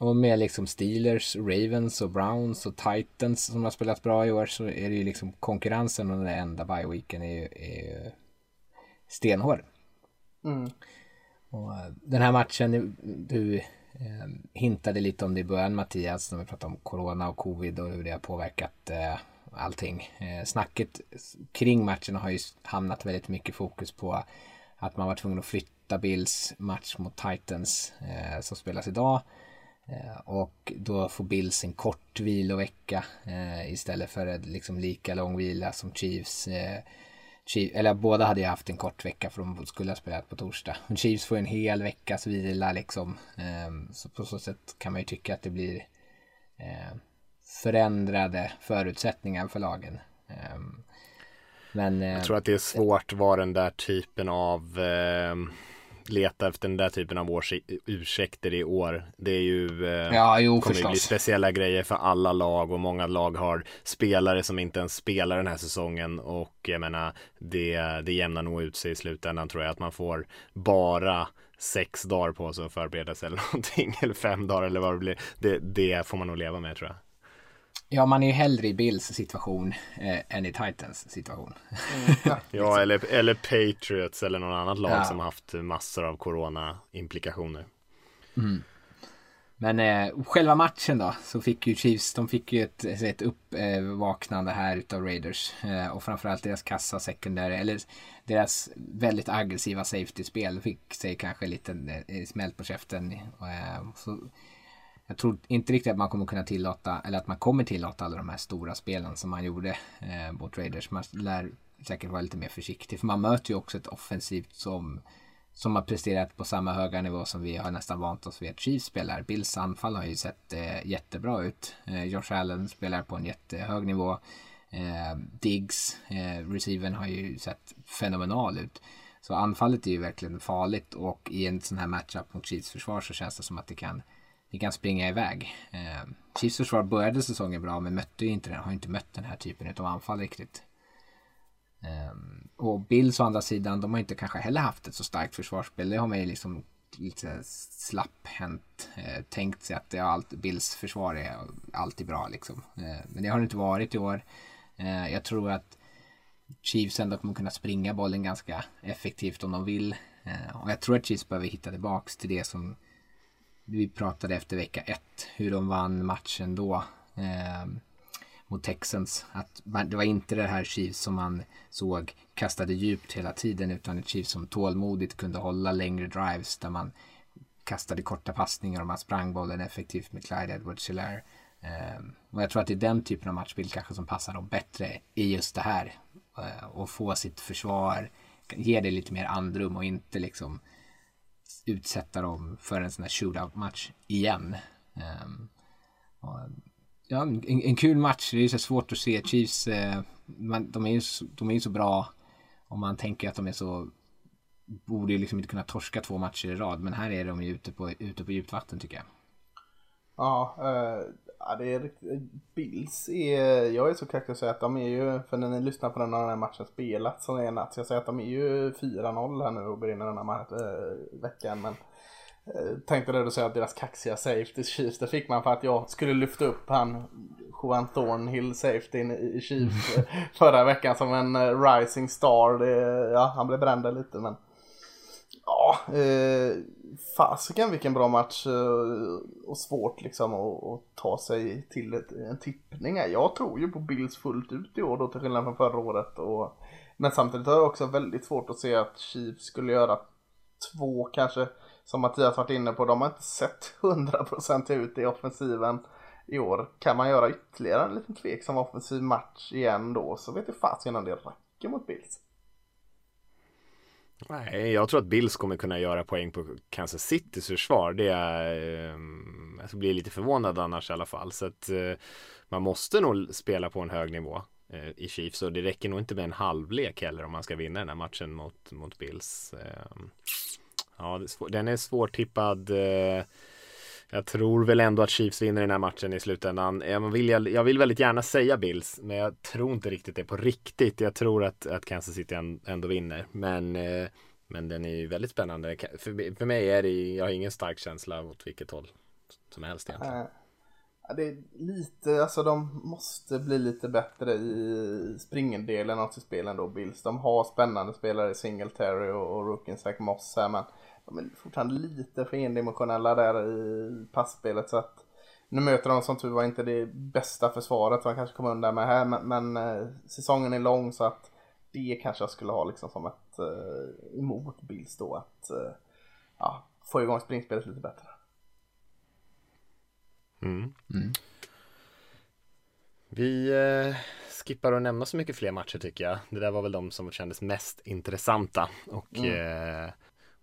Och med liksom Steelers, Ravens och Browns och Titans som har spelat bra i år så är det ju liksom konkurrensen och den enda bye-weeken är ju, är ju stenhård. Mm. Och eh, den här matchen, du eh, hintade lite om det i början Mattias, när vi pratade om corona och covid och hur det har påverkat eh, allting. Eh, snacket kring matchen har ju hamnat väldigt mycket fokus på att man var tvungen att flytta Bills match mot Titans eh, som spelas idag. Eh, och då får Bills en kort vilovecka eh, istället för en liksom lika lång vila som Chiefs. Eh, Chief, eller båda hade ju haft en kort vecka för de skulle ha spelat på torsdag. Men Chiefs får en hel veckas vila liksom. Eh, så på så sätt kan man ju tycka att det blir eh, förändrade förutsättningar för lagen. Eh, men, eh, jag tror att det är svårt vad den där typen av eh, leta efter den där typen av ursäkter i år. Det är ju eh, ja, jo, kommer förstås. bli speciella grejer för alla lag och många lag har spelare som inte ens spelar den här säsongen och jag menar det, det jämnar nog ut sig i slutändan tror jag att man får bara sex dagar på sig att förbereda sig eller någonting eller fem dagar eller vad det blir. Det, det får man nog leva med tror jag. Ja, man är ju hellre i Bills situation eh, än i Titans situation. Mm, ja, eller, eller Patriots eller någon annat lag ja. som haft massor av corona-implikationer. Mm. Men eh, själva matchen då, så fick ju Chiefs, de fick ju ett, ett uppvaknande eh, här utav Raiders. Eh, och framförallt deras kassa secondary, eller deras väldigt aggressiva safety-spel fick sig kanske lite eh, smält på käften. Eh, så jag tror inte riktigt att man kommer kunna tillåta, eller att man kommer tillåta alla de här stora spelen som man gjorde eh, mot Raiders. Man lär säkert vara lite mer försiktig, för man möter ju också ett offensivt som som har presterat på samma höga nivå som vi har nästan vant oss vid att Chiefs spelar. Bills anfall har ju sett eh, jättebra ut. Eh, Josh Allen spelar på en jättehög nivå. Eh, Diggs, eh, receiven har ju sett fenomenal ut. Så anfallet är ju verkligen farligt och i en sån här matchup mot Chiefs försvar så känns det som att det kan det kan springa iväg. Eh, Chiefs försvar började säsongen bra men mötte ju inte den, har inte mött den här typen av anfall riktigt. Eh, och Bills å andra sidan, de har inte kanske heller haft ett så starkt försvarsspel. Det har man ju liksom lite slapphänt eh, tänkt sig att det allt, Bills försvar är alltid bra liksom. Eh, men det har det inte varit i år. Eh, jag tror att Chiefs ändå kommer kunna springa bollen ganska effektivt om de vill. Eh, och jag tror att Chiefs behöver hitta tillbaks till det som vi pratade efter vecka ett hur de vann matchen då eh, mot Texans. Att man, det var inte det här Chiefs som man såg kastade djupt hela tiden utan ett Chiefs som tålmodigt kunde hålla längre drives där man kastade korta passningar och man sprang bollen effektivt med Clyde edwards hilaire eh, och jag tror att det är den typen av matchbild kanske som passar dem bättre i just det här. Eh, och få sitt försvar, ge det lite mer andrum och inte liksom utsätta dem för en sån här shootout-match igen. Um, och, ja, en, en, kul match. Det är så svårt att se. Chiefs, eh, man, de, är ju så, de är ju så bra om man tänker att de är så borde ju liksom inte kunna torska två matcher i rad. Men här är de ju ute på, ute på djupt vatten tycker jag. Ja, eh, Ja, det är riktigt. Bills är, jag är så kaxig att säga att de är ju, för när ni lyssnar på den här matchen spelat så är natt, så jag säger att de är ju 4-0 här nu och börjar den här äh, veckan. Men äh, tänkte det du säga att deras kaxiga safety Chiefs, det fick man för att jag skulle lyfta upp han Juan Thornhill safety i Chiefs förra veckan som en uh, rising star. Det, ja, han blev bränd lite men Ja, eh, fasiken vilken bra match eh, och svårt liksom att, att ta sig till ett, en tippning. Jag tror ju på Bills fullt ut i år då till skillnad från förra året. Och, men samtidigt har jag också väldigt svårt att se att Chiefs skulle göra två kanske, som Mattias varit inne på, de har inte sett 100% ut i offensiven i år. Kan man göra ytterligare en liten tveksam offensiv match igen då så vet jag fasiken om det räcker mot Bills. Nej, jag tror att Bills kommer kunna göra poäng på Kansas Citys försvar. Det är, eh, jag blir lite förvånad annars i alla fall. Så att eh, man måste nog spela på en hög nivå eh, i Chiefs och det räcker nog inte med en halvlek heller om man ska vinna den här matchen mot, mot Bills. Eh, ja, den är svårtippad. Eh, jag tror väl ändå att Chiefs vinner den här matchen i slutändan. Jag vill, jag vill väldigt gärna säga Bills, men jag tror inte riktigt det på riktigt. Jag tror att, att Kansas City ändå vinner. Men, eh, men den är ju väldigt spännande. För, för mig är det, jag har ingen stark känsla åt vilket håll som helst egentligen. Äh, ja, det är lite, alltså de måste bli lite bättre i springendelen av sitt spel ändå, Bills. De har spännande spelare i Singletary och, och Rookien Zach Moss här, men är fortfarande lite för endimensionella där i passspelet så att nu möter de som tur var inte det bästa försvaret man kanske kommer undan med här men, men eh, säsongen är lång så att det kanske jag skulle ha liksom som ett eh, emot Bills då att eh, ja, få igång springspelet lite bättre. Mm. Mm. Vi eh, skippar att nämna så mycket fler matcher tycker jag. Det där var väl de som kändes mest intressanta och, eh,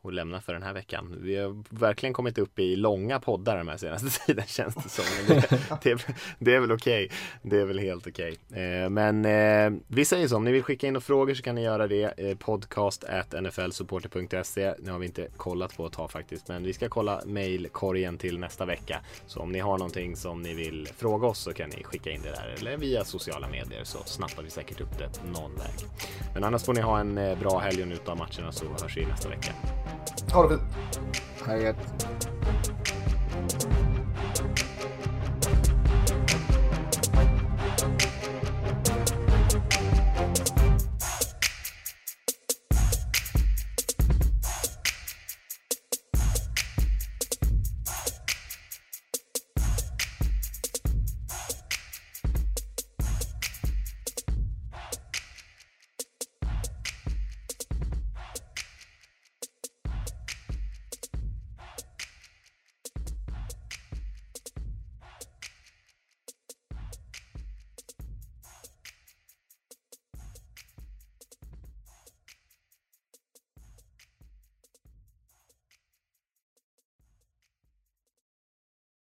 och lämna för den här veckan. Vi har verkligen kommit upp i långa poddar den här senaste tiden känns det som. Det, det, är, det är väl okej. Det är väl helt okej. Eh, men eh, vi säger så, om ni vill skicka in några frågor så kan ni göra det. Eh, podcast at nflsupporter.se. Nu har vi inte kollat på ett tag faktiskt, men vi ska kolla mejlkorgen till nästa vecka. Så om ni har någonting som ni vill fråga oss så kan ni skicka in det där eller via sociala medier så snappar vi säkert upp det någon väg. Men annars får ni ha en eh, bra helg och njuta av matcherna så hörs vi nästa vecka. Ha det fint. Ha det gött.